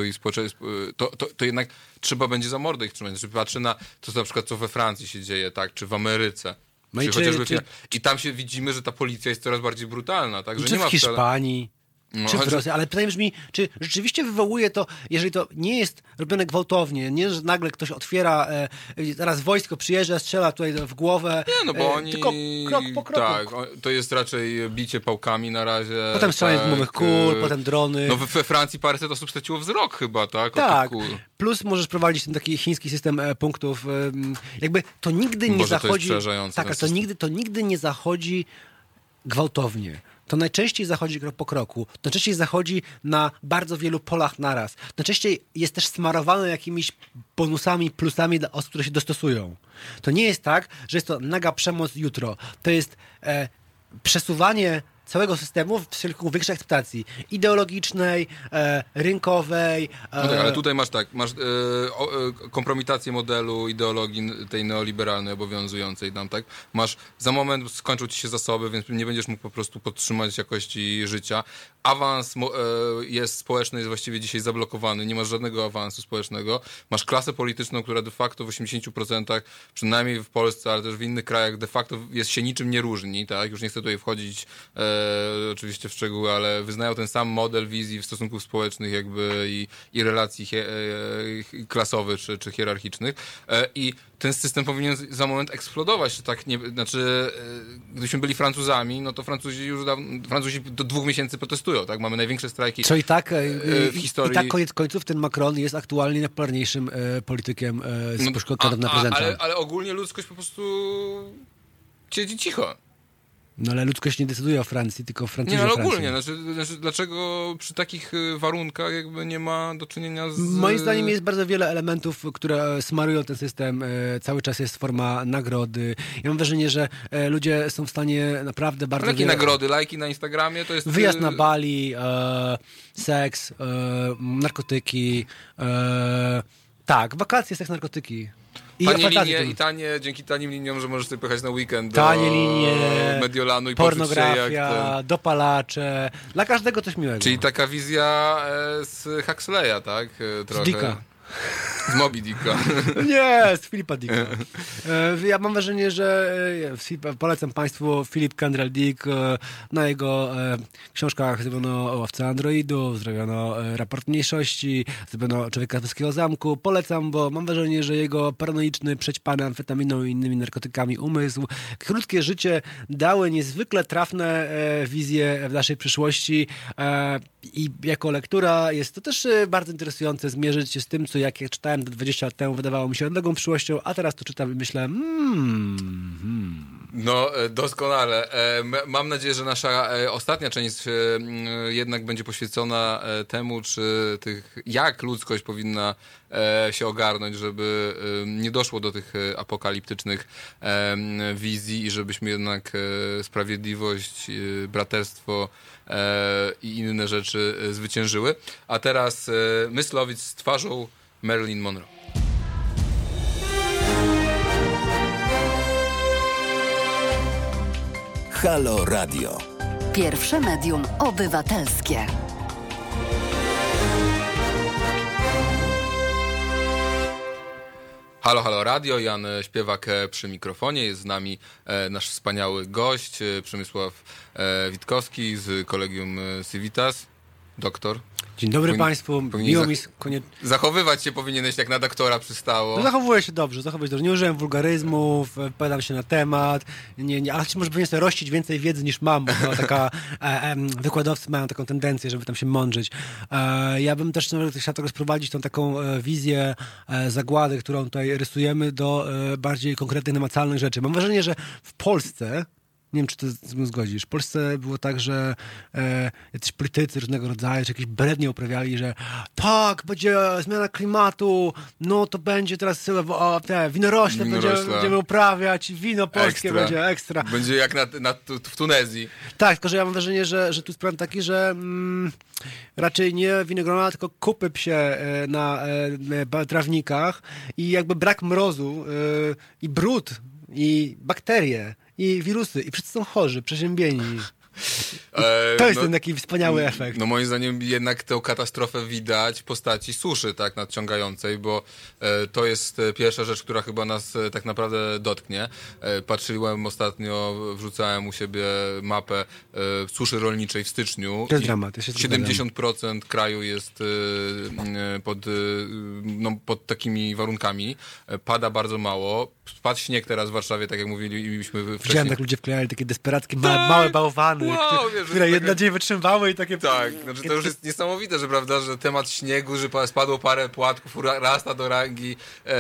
to, to, to jednak trzeba będzie za mordę ich trzymać. Znaczy, patrzę na to, co na przykład co we Francji się dzieje, tak, czy w Ameryce. No i czy czy- chociażby w- czy- I tam się widzimy, że ta policja jest coraz bardziej brutalna, tak? Że Czy nie w ma wcale... Hiszpanii, No, czy w ale- Rosji. Ale pytanie brzmi, czy rzeczywiście wywołuje to, jeżeli to nie jest robione gwałtownie, nie, że nagle ktoś otwiera, e, teraz wojsko przyjeżdża, strzela tutaj w głowę, Nie, no bo e, oni... tylko krok po kroku. Tak, to jest raczej bicie pałkami na razie. Potem strzelanie z tak, gumowych kul, e, potem drony. No we, Francji paręset osób straciło wzrok chyba, tak? Tak, plus możesz prowadzić ten taki chiński system e, punktów. jakby to nigdy nie Boże, to jest zachodzi. tak, to nigdy, to nigdy nie zachodzi gwałtownie. To najczęściej zachodzi krok po kroku. To najczęściej zachodzi na bardzo wielu polach naraz. Najczęściej jest też smarowane jakimiś bonusami, plusami dla osób, które się dostosują. To nie jest tak, że jest to naga przemoc jutro. To jest e, przesuwanie całego systemu w kierunku większej akceptacji ideologicznej, e, rynkowej. E, No tak, ale tutaj masz tak, masz e, o, e, kompromitację modelu ideologii tej neoliberalnej obowiązującej tam, tak? Masz, za moment skończą ci się zasoby, więc nie będziesz mógł po prostu podtrzymać jakości życia. Awans e, jest społeczny, jest właściwie dzisiaj zablokowany, nie masz żadnego awansu społecznego. Masz klasę polityczną, która de facto w 80%, przynajmniej w Polsce, ale też w innych krajach, de facto jest się niczym nie różni, tak? Już nie chcę tutaj wchodzić e, oczywiście w szczegóły, ale wyznają ten sam model wizji w stosunków społecznych jakby i, i relacji hie, e, klasowych czy, czy hierarchicznych e, i ten system powinien za moment eksplodować, tak nie, znaczy e, gdybyśmy byli Francuzami, no to Francuzi już daw- Francuzi do dwóch miesięcy protestują, tak? Mamy największe strajki. Co i tak, w historii- i tak koniec końców ten Macron jest aktualnie najpopularniejszym politykiem z No, na a, a, prezydenta. ale, ale ogólnie ludzkość po prostu siedzi cicho. No ale ludzkość nie decyduje o Francji, tylko Francuzi Nie, no, ale ogólnie, znaczy, znaczy, dlaczego przy takich y, warunkach jakby nie ma do czynienia z... Moim zdaniem jest bardzo wiele elementów, które smarują ten system. E, Cały czas jest forma nagrody. Ja mam wrażenie, że e, ludzie są w stanie naprawdę bardzo jakie wiele... nagrody, lajki na Instagramie, to jest... Wyjazd y, na Bali, e, seks, e, narkotyki. E, tak, wakacje, seks, narkotyki. I Tanie linie i tanie, dzięki tanim liniom, że możesz sobie pojechać na weekend do Tanie linie, Mediolanu i poczuć się jak pornografia, ten... dopalacze. Dla każdego coś miłego. Czyli taka wizja e, z Huxleya, tak? E, trochę. Dicka. Z Moby Dicka. Nie, z Filipa Dicka. E, Ja mam wrażenie, że e, polecam Państwu Filip Kendrell Dick. e, Na jego książkach zrobiono o łowce androidów, zrobiono raport mniejszości, zrobiono Człowieka z Zamku. Polecam, bo mam wrażenie, że jego paranoiczny, przećpany amfetaminą i innymi narkotykami umysł, krótkie życie dały niezwykle trafne wizje w naszej przyszłości i jako lektura jest to też bardzo interesujące zmierzyć się z tym, co jak ja czytałem 20 lat temu wydawało mi się odległą przyszłością, a teraz to czytam i myślę hmm, hmm. No, e, doskonale. E, Mam nadzieję, że nasza e, ostatnia część jednak będzie poświęcona temu, czy tych, jak ludzkość powinna się ogarnąć, żeby nie doszło do tych apokaliptycznych wizji i żebyśmy jednak sprawiedliwość, braterstwo i inne rzeczy zwyciężyły. A teraz Myslowic z twarzą Marilyn Monroe. Halo Radio. Pierwsze medium obywatelskie. Halo, halo radio, Jan Śpiewak e, przy mikrofonie, jest z nami e, nasz wspaniały gość, e, Przemysław Witkowski z Kolegium Civitas, doktor. Dzień dobry Powinien- Państwu, miło mi konie... Zachowywać się powinieneś jak na doktora przystało. No, zachowuję się dobrze, zachowuję się dobrze. Nie użyłem wulgaryzmów, e, wypowiadam się na temat, nie, nie, ale może powinien sobie rościć więcej wiedzy niż mam, bo to taka, e, em, wykładowcy mają taką tendencję, żeby tam się mądrzyć. E, ja bym też no, chciał trochę sprowadzić tą taką e, wizję e, zagłady, którą tutaj rysujemy, do e, bardziej konkretnych, namacalnych rzeczy. Mam wrażenie, że w Polsce nie wiem, czy to z tym zgodzisz. W Polsce było tak, że e, jacyś politycy różnego rodzaju, czy jakieś brednie uprawiali, że tak, będzie zmiana klimatu, no to będzie teraz e, o, te winorośle, Winorośle. Będziemy, będziemy uprawiać, wino polskie Ekstra. będzie ekstra. Będzie jak na, na, w Tunezji. Tak, tylko że ja mam wrażenie, że, że tu jest problem taki, że mm, raczej nie winogrona, tylko kupy psie e, na e, trawnikach i jakby brak mrozu e, i brud i bakterie i wirusy i wszyscy są chorzy, przeziębieni. E, To jest no- ten taki wspaniały efekt. No moim zdaniem jednak tę katastrofę widać w postaci suszy tak nadciągającej, bo e, to jest e, pierwsza rzecz, która chyba nas e, tak naprawdę dotknie. E, patrzyłem ostatnio, wrzucałem u siebie mapę suszy rolniczej w styczniu. To jest dramat, ja się zgadzam. 70% kraju jest pod, no, pod takimi warunkami. Pada bardzo mało. Spadł śnieg teraz w Warszawie, tak jak mówiliśmy wcześniej. Widziałem, jak ludzie wklejali takie desperackie, ma, małe bałwany, Wow, które, wiesz, które jedna dzień wytrzymały i takie... Tak, znaczy to już jest niesamowite, że prawda, że temat śniegu, że pa- spadło parę płatków, rasta do rangi e,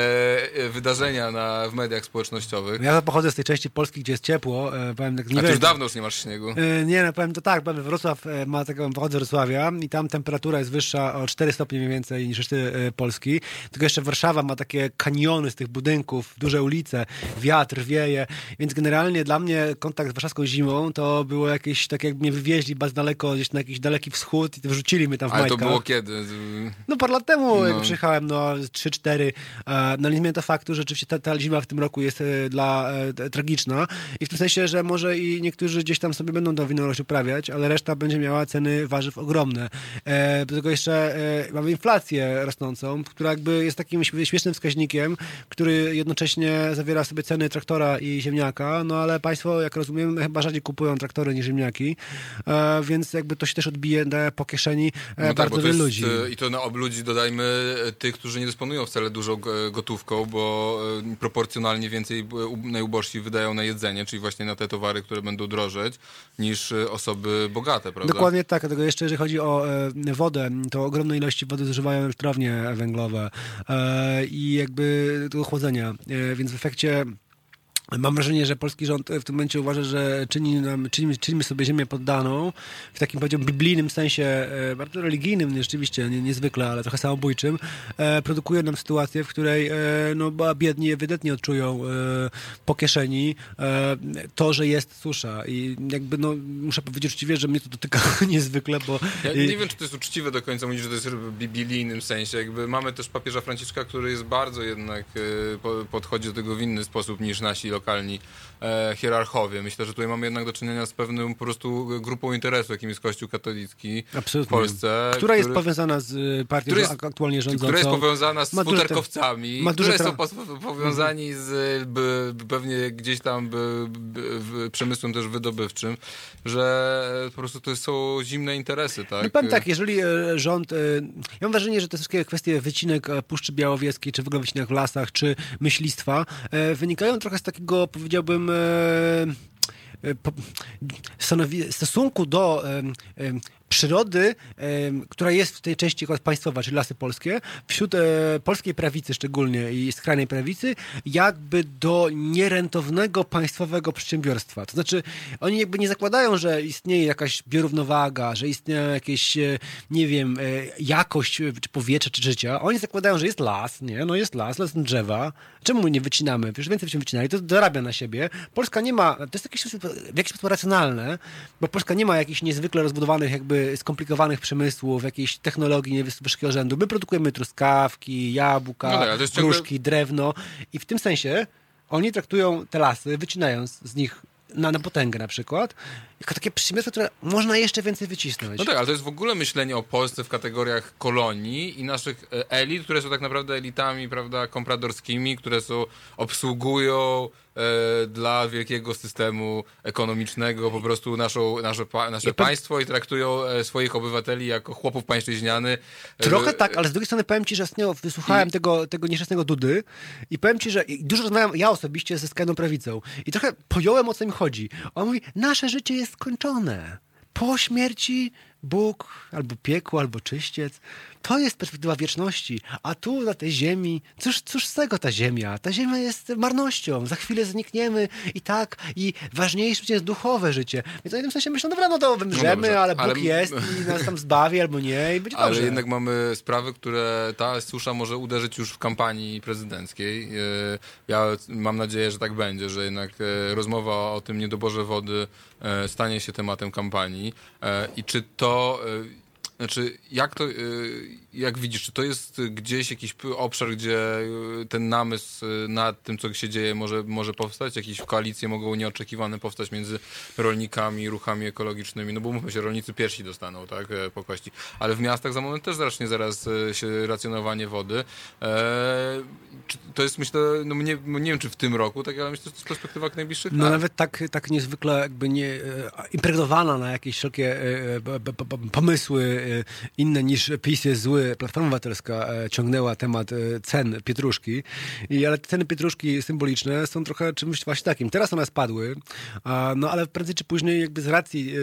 e, wydarzenia na, w mediach społecznościowych. Ja pochodzę z tej części Polski, gdzie jest ciepło, e, powiem tak, nie A ty już dawno już nie masz śniegu. E, Nie, no powiem to tak, powiem, Wrocław e, ma taką, pochodzę z Wrocławia i tam temperatura jest wyższa o 4 stopnie mniej więcej niż reszty e, Polski. Tylko jeszcze Warszawa ma takie kaniony z tych budynków, duże ulice, wiatr wieje, więc generalnie dla mnie kontakt z warszawską zimą to było jakieś, tak jak mnie wywieźli bardzo daleko, gdzieś na jakiś daleki wschód i wrzucili mnie tam w Ale to majtkach. było kiedy? No parę lat temu No. jak przyjechałem, no 3-4, e, no nie zmienia to faktu, że rzeczywiście ta, ta zima w tym roku jest e, dla e, tragiczna i w tym sensie, że może i niektórzy gdzieś tam sobie będą tą winorość uprawiać, ale reszta będzie miała ceny warzyw ogromne. E, do tego jeszcze e, mamy inflację rosnącą, która jakby jest takim śmie- śmiesznym wskaźnikiem, który jednocześnie zawiera sobie ceny traktora i ziemniaka, no ale państwo, jak rozumiem, chyba rzadziej kupują traktory niż ziemniaki, e, więc jakby to się też odbije po kieszeni e, No tak, bardzo to wielu ludzi. e, I to na ob ludzi dodajmy tych, którzy nie dysponują wcale dużą gotówką, bo proporcjonalnie więcej najubożsi wydają na jedzenie, czyli właśnie na te towary, które będą drożeć, niż osoby bogate, prawda? Dokładnie tak, dlatego jeszcze jeżeli chodzi o wodę, to ogromne ilości wody zużywają elektrownie węglowe i jakby do chłodzenia, więc w efekcie Mam wrażenie, że polski rząd w tym momencie uważa, że czyni nam, czynimy, czynimy sobie ziemię poddaną w takim, powiedziałbym, biblijnym sensie, e, bardzo religijnym rzeczywiście, nie, niezwykle, ale trochę samobójczym, e, produkuje nam sytuację, w której e, no, biedni ewidentnie odczują e, po kieszeni e, to, że jest susza i jakby, no, muszę powiedzieć uczciwie, że mnie to dotyka niezwykle, bo... Ja i- nie wiem, czy to jest uczciwe do końca mówić, że to jest w biblijnym sensie. Jakby mamy też papieża Franciszka, który jest bardzo jednak e, po- podchodzi do tego w inny sposób niż nasi lokalni e, hierarchowie. Myślę, że tutaj mamy jednak do czynienia z pewną po prostu grupą interesu, jakim jest Kościół katolicki Absolutnie. w Polsce. która jest który- powiązana z partią który jest- ak- aktualnie rządzącą. która jest powiązana z Ma futerkowcami, ma które są po- powiązani z by, pewnie gdzieś tam by, by, w- przemysłem też wydobywczym, że po prostu to są zimne interesy, tak? No powiem tak, jeżeli e, rząd... E, ja mam wrażenie, że te wszystkie kwestie wycinek Puszczy Białowieskiej, czy w ogóle wycinek w lasach, czy myślistwa, wynikają trochę z takiego, powiedziałbym... E, e, stanowi, stosunku do em, przyrody, która jest w tej części państwowa, czyli lasy polskie, wśród e, polskiej prawicy szczególnie i skrajnej prawicy, jakby do nierentownego państwowego przedsiębiorstwa. To znaczy, oni jakby nie zakładają, że istnieje jakaś biorównowaga, że istnieje jakieś, e, nie wiem, e, jakość czy powietrza, czy życia. Oni zakładają, że jest las, nie? No jest las, las drzewa. Czemu nie wycinamy? Przecież więcej byśmy wycinali, to zarabia na siebie. Polska nie ma, to jest jakieś, w jakiś sposób racjonalne, bo Polska nie ma jakichś niezwykle rozbudowanych, jakby skomplikowanych przemysłów, jakiejś technologii nie wysokiego rzędu. My produkujemy truskawki, jabłka, No tak, jest ciągle- gruszki, drewno i w tym sensie oni traktują te lasy, wycinając z nich na, na potęgę na przykład, jako takie przedsiębiorstwo, które można jeszcze więcej wycisnąć. No tak, ale to jest w ogóle myślenie o Polsce w kategoriach kolonii i naszych e, elit, które są tak naprawdę elitami, prawda, kompradorskimi, które są, obsługują dla wielkiego systemu ekonomicznego po prostu naszą, nasze, nasze państwo i traktują e, swoich obywateli jako chłopów pańszczyźniany. E, Trochę e, tak, ale z drugiej strony powiem ci, że ostatnio wysłuchałem tego, tego nieszczęsnego Dudy i powiem ci, że i dużo rozmawiam ja osobiście ze skrajną prawicą i trochę pojąłem o co im chodzi. On mówi, nasze życie jest skończone. Po śmierci Bóg, albo piekło, albo czyściec. To jest perspektywa wieczności. A tu na tej ziemi, cóż, cóż z tego ta ziemia? Ta ziemia jest marnością. Za chwilę znikniemy i tak, i ważniejsze jest duchowe życie. Więc w tym sensie myślę, dobra, no to wymrzemy, dobrze, ale Bóg ale- jest i nas tam zbawi albo nie i będzie Ale dobrze. jednak mamy sprawy, które ta susza może uderzyć już w kampanii prezydenckiej. E, Ja mam nadzieję, że tak będzie, że jednak e, rozmowa o tym niedoborze wody e, stanie się tematem kampanii. I czy to. Znaczy, jak to, e, jak widzisz, czy to jest gdzieś jakiś obszar, gdzie e, ten namysł e, nad tym, co się dzieje, może, może powstać? Jakieś koalicje mogą nieoczekiwane powstać między rolnikami, ruchami ekologicznymi? No bo mówmy się, rolnicy pierwsi dostaną, tak, e, po kości. Ale w miastach za moment też zacznie zaraz e, się racjonowanie wody. E, czy to jest, myślę, no nie, nie wiem, czy w tym roku, tak, ale myślę, że to jest perspektywa najbliższych No lat. nawet tak, tak niezwykle jakby nie e, impregnowana na jakieś wszelkie pomysły inne niż PiS jest zły. Platforma Obywatelska e, ciągnęła temat e, cen pietruszki, I, ale te ceny pietruszki symboliczne są trochę czymś właśnie takim. Teraz one spadły, a, no ale prędzej czy później jakby z racji e,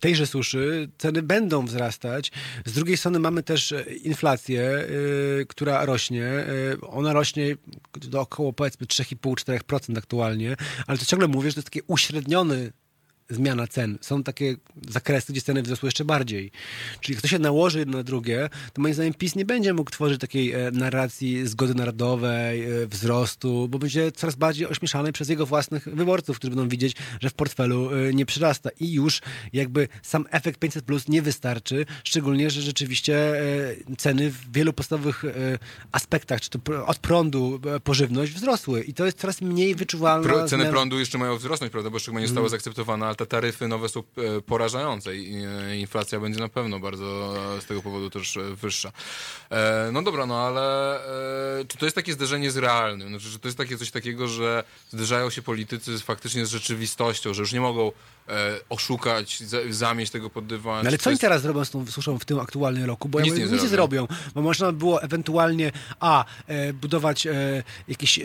tejże suszy ceny będą wzrastać. Z drugiej strony mamy też e, inflację, e, która rośnie. E, Ona rośnie do około powiedzmy 3,5-4% aktualnie, ale to ciągle mówię, że to jest taki uśredniony zmiana cen. Są takie zakresy, gdzie ceny wzrosły jeszcze bardziej. Czyli jak to się nałoży jedno na drugie, to moim zdaniem PiS nie będzie mógł tworzyć takiej e, narracji zgody narodowej, e, wzrostu, bo będzie coraz bardziej ośmieszany przez jego własnych wyborców, którzy będą widzieć, że w portfelu e, nie przyrasta. I już jakby sam efekt 500 plus nie wystarczy, szczególnie, że rzeczywiście ceny w wielu podstawowych aspektach, czy to od prądu po żywność wzrosły. I to jest coraz mniej wyczuwalne. Pro, ceny prądu jeszcze mają wzrosnąć, prawda, bo jeszcze chyba nie zostały zaakceptowane, ale te taryfy nowe są e, porażające i e, inflacja będzie na pewno bardzo z tego powodu też e, wyższa. No dobra, no ale czy to jest takie zderzenie z realnym? Znaczy, czy to jest takie coś takiego, że zderzają się politycy faktycznie z rzeczywistością, że już nie mogą oszukać, za, zamieść tego pod dywan? No ale co oni jest- teraz zrobią z tą suszą w tym aktualnym roku? Bo Nic ja mówię, nie nic nie zrobią. Bo można by było ewentualnie a, budować jakieś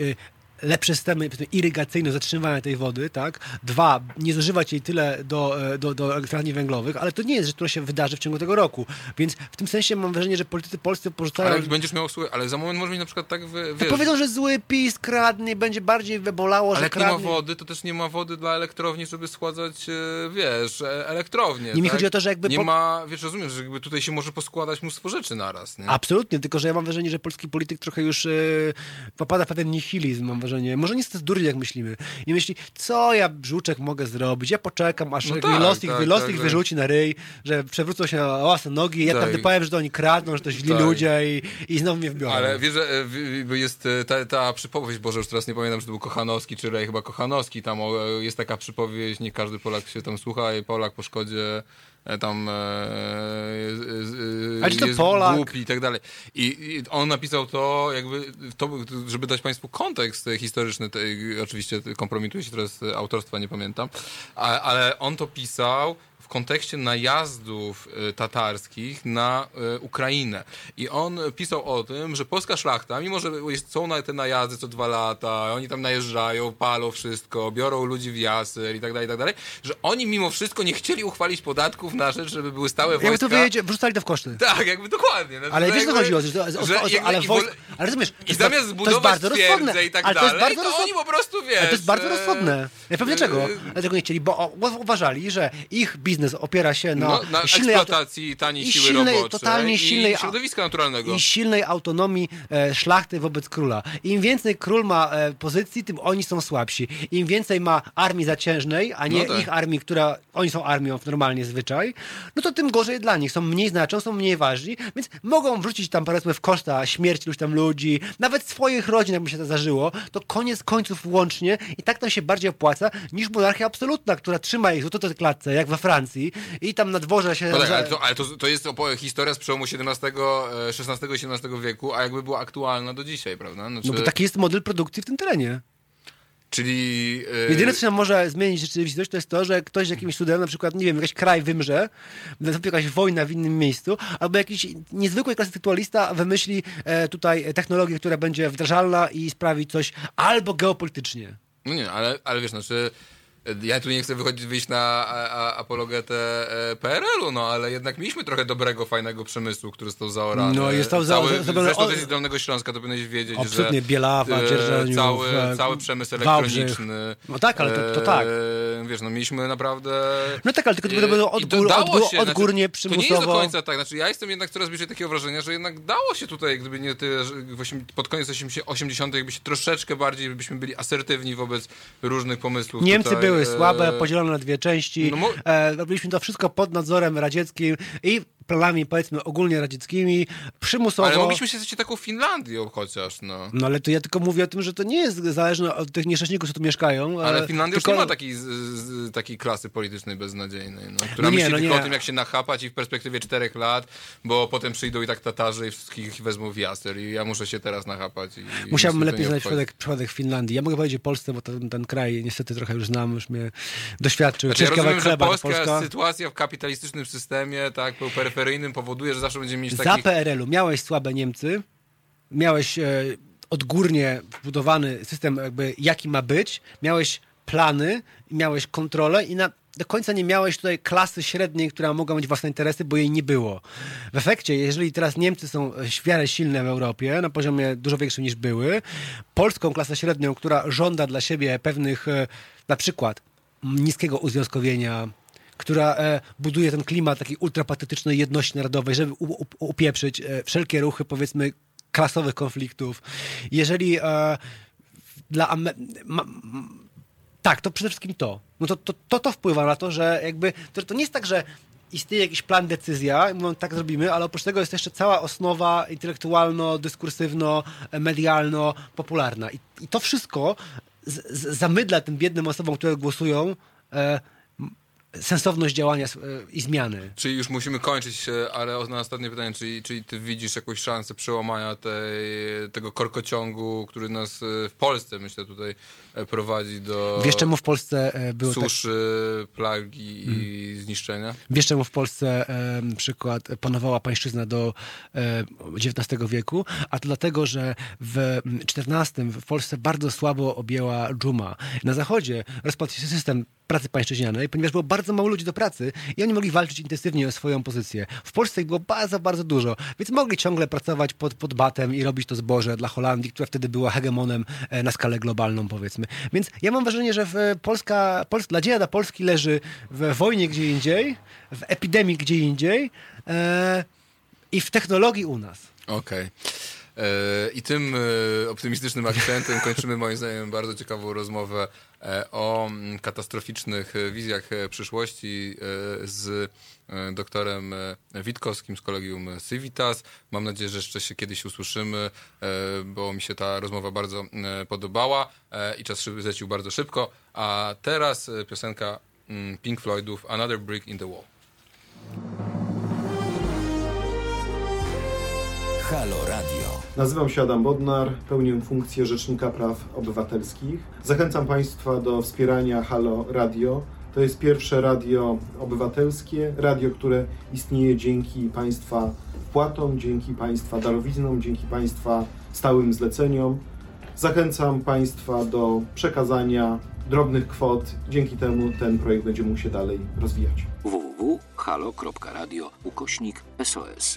lepsze systemy irygacyjne zatrzymywania tej wody, tak? Dwa, nie zużywać jej tyle do, e, do, do elektrowni węglowych, ale to nie jest rzecz, która się wydarzy w ciągu tego roku. Więc w tym sensie mam wrażenie, że politycy polscy porzucają... Ale będziesz miał słuchaj, ale za moment może mieć na przykład tak, wy- wiesz, powiedzą, że zły PiS kradnie, będzie bardziej wybolało, ale że jak nie ma kradnie. wody, to też nie ma wody dla elektrowni, żeby schładzać, e, wiesz, e, elektrownię. Nie mi tak? chodzi o to, że jakby Nie po- ma, wiesz, rozumiesz, że jakby tutaj się może poskładać mnóstwo rzeczy naraz, nie? Absolutnie, tylko że ja mam wrażenie, że polski polityk trochę już yy, popada w pewien nihilizm, mam wrażenie. Może nie jest to durnie, jak myślimy. I myśli, co ja, brzuczek, mogę zrobić? Ja poczekam, aż No tak, los ich, tak, los tak, ich tak. wyrzuci na ryj, że przewrócą się na łasne nogi, ja Tak. wtedy powiem, że to oni kradną, że to źli Tak. ludzie i, i znowu mnie wbiorą. Ale wiesz, że e, jest e, ta, ta przypowieść, Boże, już teraz nie pamiętam, czy to był Kochanowski, czy Rej, chyba Kochanowski, tam e, jest taka przypowieść, nie każdy Polak się tam słucha i Polak po szkodzie tam e, e, e, to jest Polak? głupi i tak dalej. I, I on napisał to jakby, to, żeby dać Państwu kontekst e, historyczny, tej, oczywiście kompromituje się teraz e, autorstwa, nie pamiętam, a, ale on to pisał w kontekście najazdów e, tatarskich na e, Ukrainę. I on pisał o tym, że polska szlachta, mimo że są na te najazdy co dwa lata, oni tam najeżdżają, palą wszystko, biorą ludzi w jasyr i tak dalej, i tak dalej, że oni mimo wszystko nie chcieli uchwalić podatków na rzecz, żeby były stałe Jakby wojska. to wyjedzie, wrzucali to w koszty. Tak, jakby dokładnie. Znaczy, Ale że wiesz, co jakby- chodziło? Że, to- o, że o, jakby ale i wojsk, wol- ale rozumiesz, to I zamiast to zbudować rozsądne. twierdzę i tak ale dalej, to jest bardzo to rozsądne. oni po prostu, wiesz... Ale to jest bardzo rozsądne. Ja powiem dlaczego. e, Dlaczego nie chcieli, bo uważali, że ich biznes opiera się na, No, na silnej eksploatacji taniej i siły silnej, roboczej totalnie i silnej, środowiska naturalnego. i silnej autonomii e, szlachty wobec króla. Im więcej król ma e, pozycji, tym oni są słabsi. Im więcej ma armii zaciężnej, a nie No tak. ich armii, która oni są armią w normalnie zwyczaj, no to tym gorzej dla nich. Są mniej znaczą, są mniej ważni, więc mogą wrzucić tam powiedzmy w koszta śmierć iluś tam ludzi, nawet swoich rodzin, jakby się to zdarzyło, to koniec końców łącznie i tak tam się bardziej opłaca niż monarchia absolutna, która trzyma ich w klatce, jak we Francji i tam na dworze się... No tak, ale to, ale to, to jest historia z przełomu XVII, XVI i XVII wieku, a jakby była aktualna do dzisiaj, prawda? Znaczy, No bo taki jest model produkcji w tym terenie. Czyli... e, Jedyne, co się może zmienić rzeczywistość, to jest to, że ktoś jakimś cudem, na przykład, nie wiem, jakiś kraj wymrze, nastąpi jakaś wojna w innym miejscu, albo jakiś niezwykły klasyfikatualista wymyśli e, tutaj technologię, która będzie wdrażalna i sprawi coś albo geopolitycznie. No nie, ale, ale wiesz, znaczy... e, Ja tu nie chcę wychodzić, wyjść na a, a, apologetę e, PRL-u, no ale jednak mieliśmy trochę dobrego, fajnego przemysłu, który został zaorany. No, jest to cały, za- Zresztą ty z Dolnego Śląska, to powinieneś wiedzieć, Absolutnie, że... Bielawa, e, Dzierżoniów, cały, e, cały przemysł elektroniczny. No tak, ale to- to tak. E, wiesz, no mieliśmy naprawdę... No tak, ale tylko to było E, odgór, odgór, się, odgórnie, To nie jest przymusowo. do końca tak. Znaczy, ja jestem jednak coraz bliżej takiego wrażenia, że jednak dało się tutaj, gdyby nie ty, pod koniec 80. jakby się troszeczkę bardziej, byśmy byli asertywni wobec różnych pomysłów. Niemcy tutaj, były e, słabe, podzielone na dwie części. No e, robiliśmy to wszystko pod nadzorem radzieckim i planami, powiedzmy, ogólnie radzieckimi, przymusowo. Ale mogliśmy się stać taką Finlandią chociaż, no. No ale to ja tylko mówię o tym, że to nie jest zależne od tych nieszczęśników, co tu mieszkają. Ale Finlandia tylko... już nie ma takiej, z, takiej klasy politycznej beznadziejnej, no, która No nie, myśli no tylko nie. o tym, jak się nachapać i w perspektywie czterech lat, bo potem przyjdą i tak Tatarzy i wszystkich wezmą w jaser i ja muszę się teraz nachapać. I, i Musiałbym to lepiej znać przypadek, przypadek Finlandii. Ja mogę powiedzieć o Polsce, bo ten, ten kraj niestety trochę już znam, już mnie doświadczył. Znaczy, ja rozumiem, że polska, Polska. sytuacja w kapitalistycznym systemie, tak, peryferyjnym powoduje, że zawsze będziemy mieć Za takich... PRL-u miałeś słabe Niemcy, miałeś e, odgórnie wbudowany system jakby jaki ma być, miałeś plany, miałeś kontrolę i na, do końca nie miałeś tutaj klasy średniej, która mogła mieć własne interesy, bo jej nie było. W efekcie, jeżeli teraz Niemcy są w miarę silne w Europie, na poziomie dużo większym niż były, polską klasę średnią, która żąda dla siebie pewnych, e, na przykład niskiego uzwiązkowienia, która e, buduje ten klimat takiej ultrapatetycznej jedności narodowej, żeby upieprzyć e, wszelkie ruchy, powiedzmy, klasowych konfliktów. Jeżeli e, dla Ame- ma, tak, to przede wszystkim to. No to, to, to, to wpływa na to, że jakby to, to nie jest tak, że istnieje jakiś plan, decyzja, i mówią, tak zrobimy, ale oprócz tego jest jeszcze cała osnowa intelektualno-dyskursywno-medialno-popularna. I, I to wszystko z, z, zamydla tym biednym osobom, które głosują, e, sensowność działania e, i zmiany. Czyli już musimy kończyć, e, ale na ostatnie pytanie, czyli, czyli ty widzisz jakąś szansę przełamania tej, tego korkociągu, który nas e, w Polsce, myślę, tutaj prowadzi do Wiesz czemu w Polsce e, było tak, suszy, plagi i zniszczenia? Wiesz czemu w Polsce na przykład panowała pańszczyzna do XIX wieku? A to dlatego, że w XIV w Polsce bardzo słabo objęła dżuma. Na zachodzie rozpadł się system pracy pańszczyźnianej, ponieważ było bardzo mało ludzi do pracy i oni mogli walczyć intensywnie o swoją pozycję. W Polsce ich było bardzo, bardzo dużo, więc mogli ciągle pracować pod, pod batem i robić to zboże dla Holandii, która wtedy była hegemonem e, na skalę globalną, powiedzmy. Więc ja mam wrażenie, że e, Polska, Pols, nadzieja dla Polski leży w wojnie gdzie indziej, w epidemii gdzie indziej e, i w technologii u nas. Okej. E, I tym e, optymistycznym akcentem kończymy moim zdaniem bardzo ciekawą rozmowę e, o mm, katastroficznych e, wizjach e, przyszłości e, z e, doktorem e, Witkowskim z kolegium Civitas. Mam nadzieję, że jeszcze się kiedyś usłyszymy, e, bo mi się ta rozmowa bardzo e, podobała e, i czas zlecił bardzo szybko. A teraz e, piosenka mm, Pink Floydów Another Brick in the Wall. Halo Radio. Nazywam się Adam Bodnar, pełnię funkcję Rzecznika Praw Obywatelskich. Zachęcam Państwa do wspierania Halo Radio. To jest pierwsze radio obywatelskie, radio, które istnieje dzięki Państwa wpłatom, dzięki Państwa darowiznom, dzięki Państwa stałym zleceniom. Zachęcam Państwa do przekazania drobnych kwot. Dzięki temu ten projekt będzie mógł się dalej rozwijać. www.halo.radio ukośnik SOS.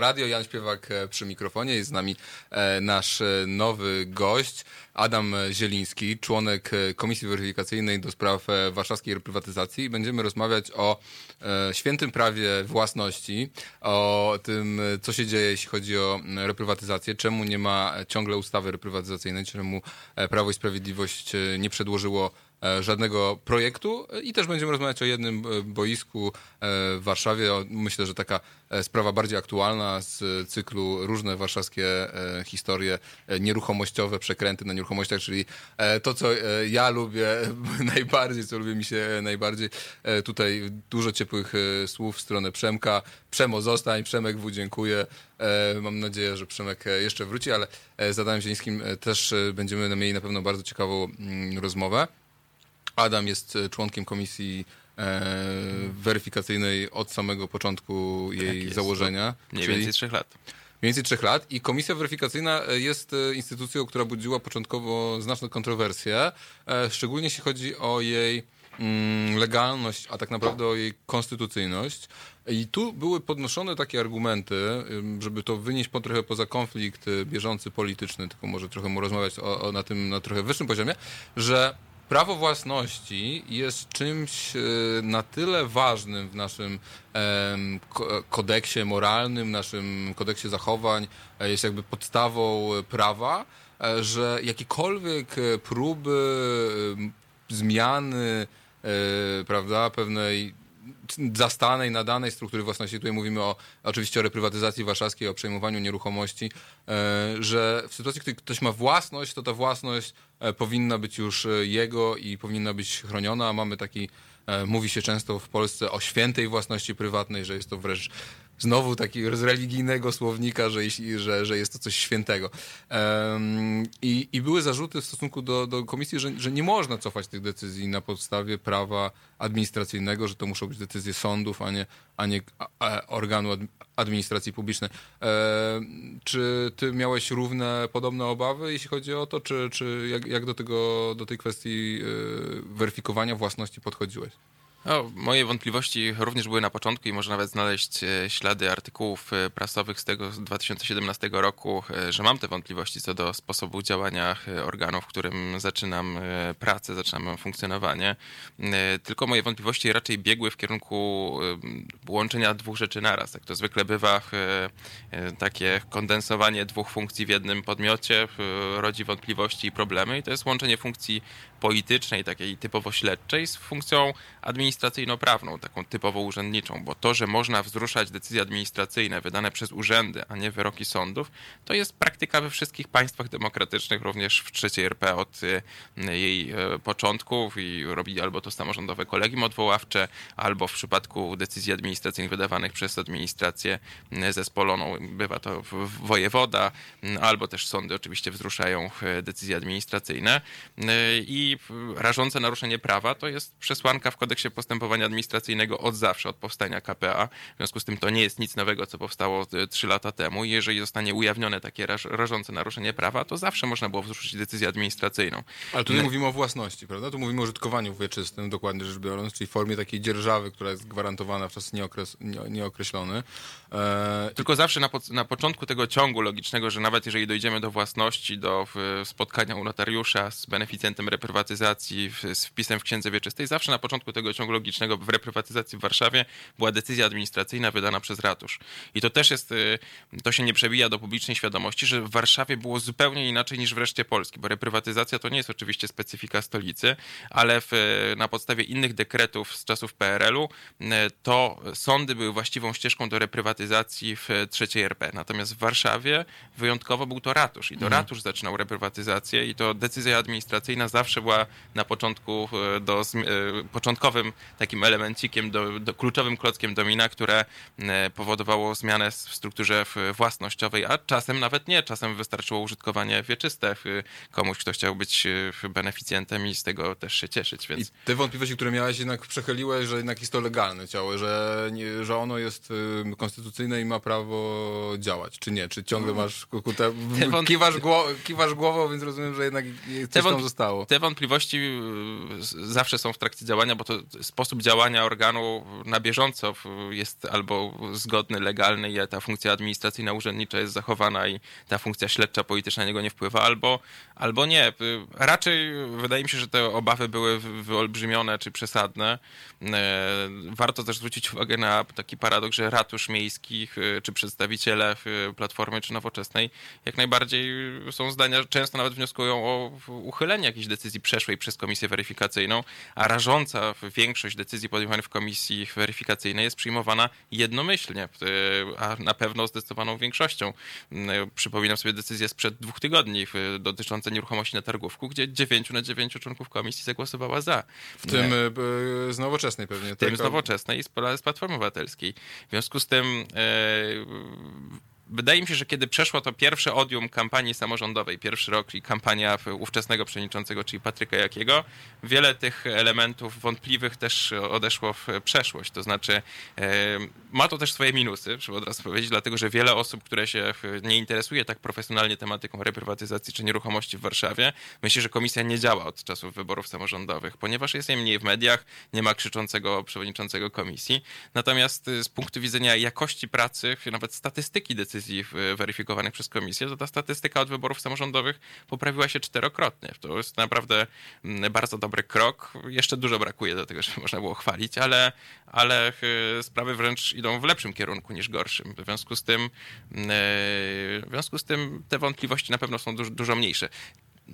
Radio, Jan Śpiewak e, przy mikrofonie, jest z nami e, nasz e, nowy gość, Adam Zieliński, członek Komisji Weryfikacyjnej do spraw warszawskiej reprywatyzacji. Będziemy rozmawiać o świętym prawie własności, o tym, co się dzieje, jeśli chodzi o reprywatyzację, czemu nie ma ciągle ustawy reprywatyzacyjnej, czemu Prawo i Sprawiedliwość nie przedłożyło żadnego projektu i też będziemy rozmawiać o jednym e, boisku e, w Warszawie. Myślę, że taka e, sprawa bardziej aktualna z e, cyklu różne warszawskie e, historie e, nieruchomościowe, przekręty na nieruchomościach, czyli e, to, co e, ja lubię najbardziej, co lubię mi się najbardziej. E, Tutaj dużo ciepłych e, słów w stronę Przemka. Przemo zostań, Przemek W dziękuję. E, Mam nadzieję, że Przemek e, jeszcze wróci, ale e, z Adamem Zielińskim e, też e, będziemy mieli na pewno bardzo ciekawą mm, rozmowę. Adam jest e, członkiem komisji e, weryfikacyjnej od samego początku jej jest, założenia. Mniej więcej trzech lat. mniej więcej trzech lat. I komisja weryfikacyjna e, jest e, instytucją, która budziła początkowo znaczne kontrowersje, e, szczególnie jeśli chodzi o jej mm, legalność, a tak naprawdę o jej konstytucyjność. I tu były podnoszone takie argumenty, żeby to wynieść po trochę poza konflikt bieżący polityczny, tylko może trochę mu rozmawiać o, o, na tym na trochę wyższym poziomie, że prawo własności jest czymś y, na tyle ważnym w naszym kodeksie moralnym, naszym kodeksie zachowań, e, jest jakby podstawą e, prawa, e, że jakiekolwiek e, próby zmiany, e, prawda, pewnej zastanej, nadanej struktury własności. Tutaj mówimy o, oczywiście o reprywatyzacji warszawskiej, o przejmowaniu nieruchomości, e, że w sytuacji, gdy ktoś ma własność, to ta własność e, powinna być już e, jego i powinna być chroniona. Mamy taki, mówi się często w Polsce o świętej własności prywatnej, że jest to wręcz znowu taki z religijnego słownika, że, że, że jest to coś świętego. Em, i, I były zarzuty w stosunku do, do komisji, że, że nie można cofać tych decyzji na podstawie prawa administracyjnego, że to muszą być decyzje sądów, a nie, a nie organu ad, administracji publicznej. Czy ty miałeś równe, podobne obawy, jeśli chodzi o to, czy, czy jak, jak do, tego, do tej kwestii y, weryfikowania własności podchodziłeś? No, moje wątpliwości również były na początku i można nawet znaleźć e, ślady artykułów e, prasowych z tego z 2017 roku, e, że mam te wątpliwości co do sposobu działania organu, w którym zaczynam pracę, zaczynam funkcjonowanie. Tylko moje wątpliwości raczej biegły w kierunku łączenia dwóch rzeczy naraz. Jak to zwykle bywa, takie kondensowanie dwóch funkcji w jednym podmiocie rodzi wątpliwości i problemy i to jest łączenie funkcji politycznej, takiej typowo śledczej z funkcją administracyjno-prawną, taką typowo urzędniczą, bo to, że można wzruszać decyzje administracyjne wydane przez urzędy, a nie wyroki sądów, to jest praktyka we wszystkich państwach demokratycznych, również w trzeciej RP od y, jej y, początków i robi albo to samorządowe kolegium odwoławcze, albo w przypadku decyzji administracyjnych wydawanych przez administrację y, zespoloną, bywa to wojewoda, albo też sądy oczywiście wzruszają decyzje administracyjne. Y, I rażące naruszenie prawa to jest przesłanka w kodeksie postępowania administracyjnego od zawsze, od powstania KPA. W związku z tym to nie jest nic nowego, co powstało e, trzy lata temu. I jeżeli zostanie ujawnione takie raż- rażące naruszenie prawa, to zawsze można było wzruszyć decyzję administracyjną. Ale tu nie mówimy o własności, prawda? Tu mówimy o użytkowaniu wieczystym, dokładnie rzecz biorąc, czyli formie takiej dzierżawy, która jest gwarantowana w czas nieokres, nie, nieokreślony. E, Tylko zawsze na, po, na początku tego ciągu logicznego, że nawet jeżeli dojdziemy do własności, do spotkania u notariusza z beneficjentem reprywatyzacji, w, z wpisem w księdze wieczystej, zawsze na początku tego ciągu logicznego w reprywatyzacji w Warszawie była decyzja administracyjna wydana przez ratusz. I to też jest, y, to się nie przebija do publicznej świadomości, że w Warszawie było zupełnie inaczej niż w reszcie Polski, bo reprywatyzacja to nie jest oczywiście specyfika stolicy, ale w, na podstawie innych dekretów z czasów PRL-u y, to sądy były właściwą ścieżką do reprywatyzacji w trzeciej RP. Natomiast w Warszawie wyjątkowo był to ratusz i to ratusz zaczynał reprywatyzację i to decyzja administracyjna zawsze była na początku e, do, e, początkowym takim elemencikiem, do, do kluczowym klockiem domina, które e, powodowało zmianę w strukturze własnościowej, a czasem nawet nie, czasem wystarczyło użytkowanie wieczyste komuś, kto chciał być beneficjentem i z tego też się cieszyć, I więc te wątpliwości, które miałeś, jednak przechyliłeś, że jednak jest to legalne ciało, że, nie, że ono jest konstytucyjne i ma prawo działać, czy nie? Czy ciągle masz kukutę, Te wąt- kiwasz, gło, kiwasz głową, więc rozumiem, że jednak coś wąt- tam zostało. Te wątpliwości y, z- zawsze są w trakcie działania, bo to sposób działania organu na bieżąco jest albo zgodny, legalny i ta funkcja administracyjna, urzędnicza jest zachowana i ta funkcja śledcza, polityczna na niego nie wpływa, albo, albo nie. Raczej wydaje mi się, że te obawy były wy- wyolbrzymione czy przesadne. E, Warto też zwrócić uwagę na taki paradoks, że ratusz miejskich y, czy przedstawiciele y, Platformy czy Nowoczesnej jak najbardziej są zdania, często nawet wnioskują o uchylenie jakiejś decyzji przeszłej przez komisję weryfikacyjną, a rażąca większość decyzji podejmowanych w komisji weryfikacyjnej jest przyjmowana jednomyślnie, a na pewno zdecydowaną większością. Przypominam sobie decyzję sprzed dwóch tygodni y, dotyczące nieruchomości na targówku, gdzie 9 na 9 członków komisji zagłosowała za. W tym y, y, z nowoczesnej pewnie. W tym tak? z nowoczesnej i z, z Platformy Obywatelskiej. W związku z tym e, wydaje mi się, że kiedy przeszło to pierwsze odium kampanii samorządowej, pierwszy rok, czyli kampania ówczesnego przewodniczącego, czyli Patryka Jakiego, wiele tych elementów wątpliwych też odeszło w przeszłość. To znaczy e, ma to też swoje minusy, trzeba od razu powiedzieć, dlatego że wiele osób, które się nie interesuje tak profesjonalnie tematyką reprywatyzacji czy nieruchomości w Warszawie, myśli, że komisja nie działa od czasów wyborów samorządowych, ponieważ jest jej mniej w mediach, nie ma krzyczącego przewodniczącego komisji. Natomiast y, z punktu widzenia jakości pracy, nawet statystyki decyzji y, weryfikowanych przez komisję, to ta statystyka od wyborów samorządowych poprawiła się czterokrotnie. To jest naprawdę mm, bardzo dobry krok. Jeszcze dużo brakuje do tego, żeby można było chwalić, ale, ale y, sprawy wręcz idą w lepszym kierunku niż gorszym. W związku z tym, y, w związku z tym te wątpliwości na pewno są dużo, dużo mniejsze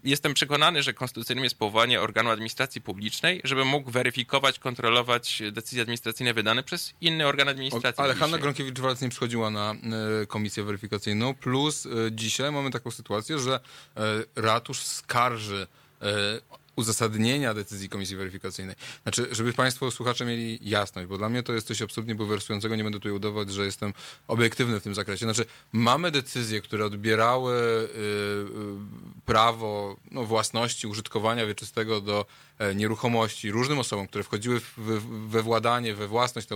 jestem przekonany, że konstytucyjnym jest powołanie organu administracji publicznej, żeby mógł weryfikować, kontrolować decyzje administracyjne wydane przez inny organ administracji Ale Hanna. Gronkiewicz-Walc nie przychodziła na y, komisję weryfikacyjną, plus y, dzisiaj mamy taką sytuację, że y, ratusz skarży uzasadnienia decyzji komisji weryfikacyjnej. Znaczy, żeby Państwo słuchacze mieli jasność, bo dla mnie to jest coś absolutnie bulwersującego, nie będę tutaj udawać, że jestem obiektywny w tym zakresie. Znaczy, mamy decyzje, które odbierały y, y, prawo no, własności, użytkowania wieczystego do e, nieruchomości różnym osobom, które wchodziły we władanie, we własność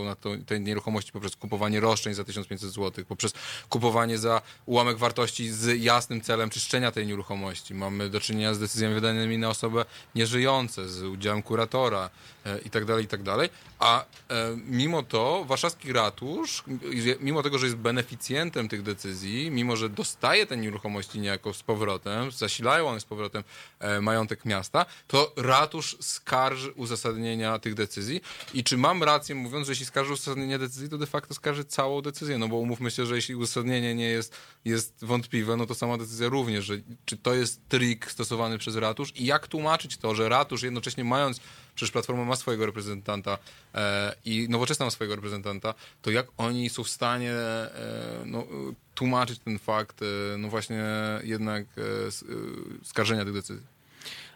tej nieruchomości poprzez kupowanie roszczeń za 1500 zł, poprzez kupowanie za ułamek wartości z jasnym celem czyszczenia tej nieruchomości. Mamy do czynienia z decyzjami wydanymi na osobę nieżyjące, z udziałem kuratora i tak dalej, i tak dalej. A e, mimo to warszawski ratusz, mimo tego, że jest beneficjentem tych decyzji, mimo że dostaje te nieruchomości niejako z powrotem, zasilają one z powrotem e, majątek miasta, to ratusz skarży uzasadnienia tych decyzji. I czy mam rację mówiąc, że jeśli skarży uzasadnienie decyzji, to de facto skarży całą decyzję, no bo umówmy się, że jeśli uzasadnienie nie jest, jest wątpliwe, no to sama decyzja również, że czy to jest trik stosowany przez ratusz i jak tłumaczyć to, że ratusz jednocześnie mając przecież Platforma ma swojego reprezentanta e, i Nowoczesna ma swojego reprezentanta, to jak oni są w stanie e, no, tłumaczyć ten fakt, e, no właśnie jednak e, e, skarżenia tych decyzji?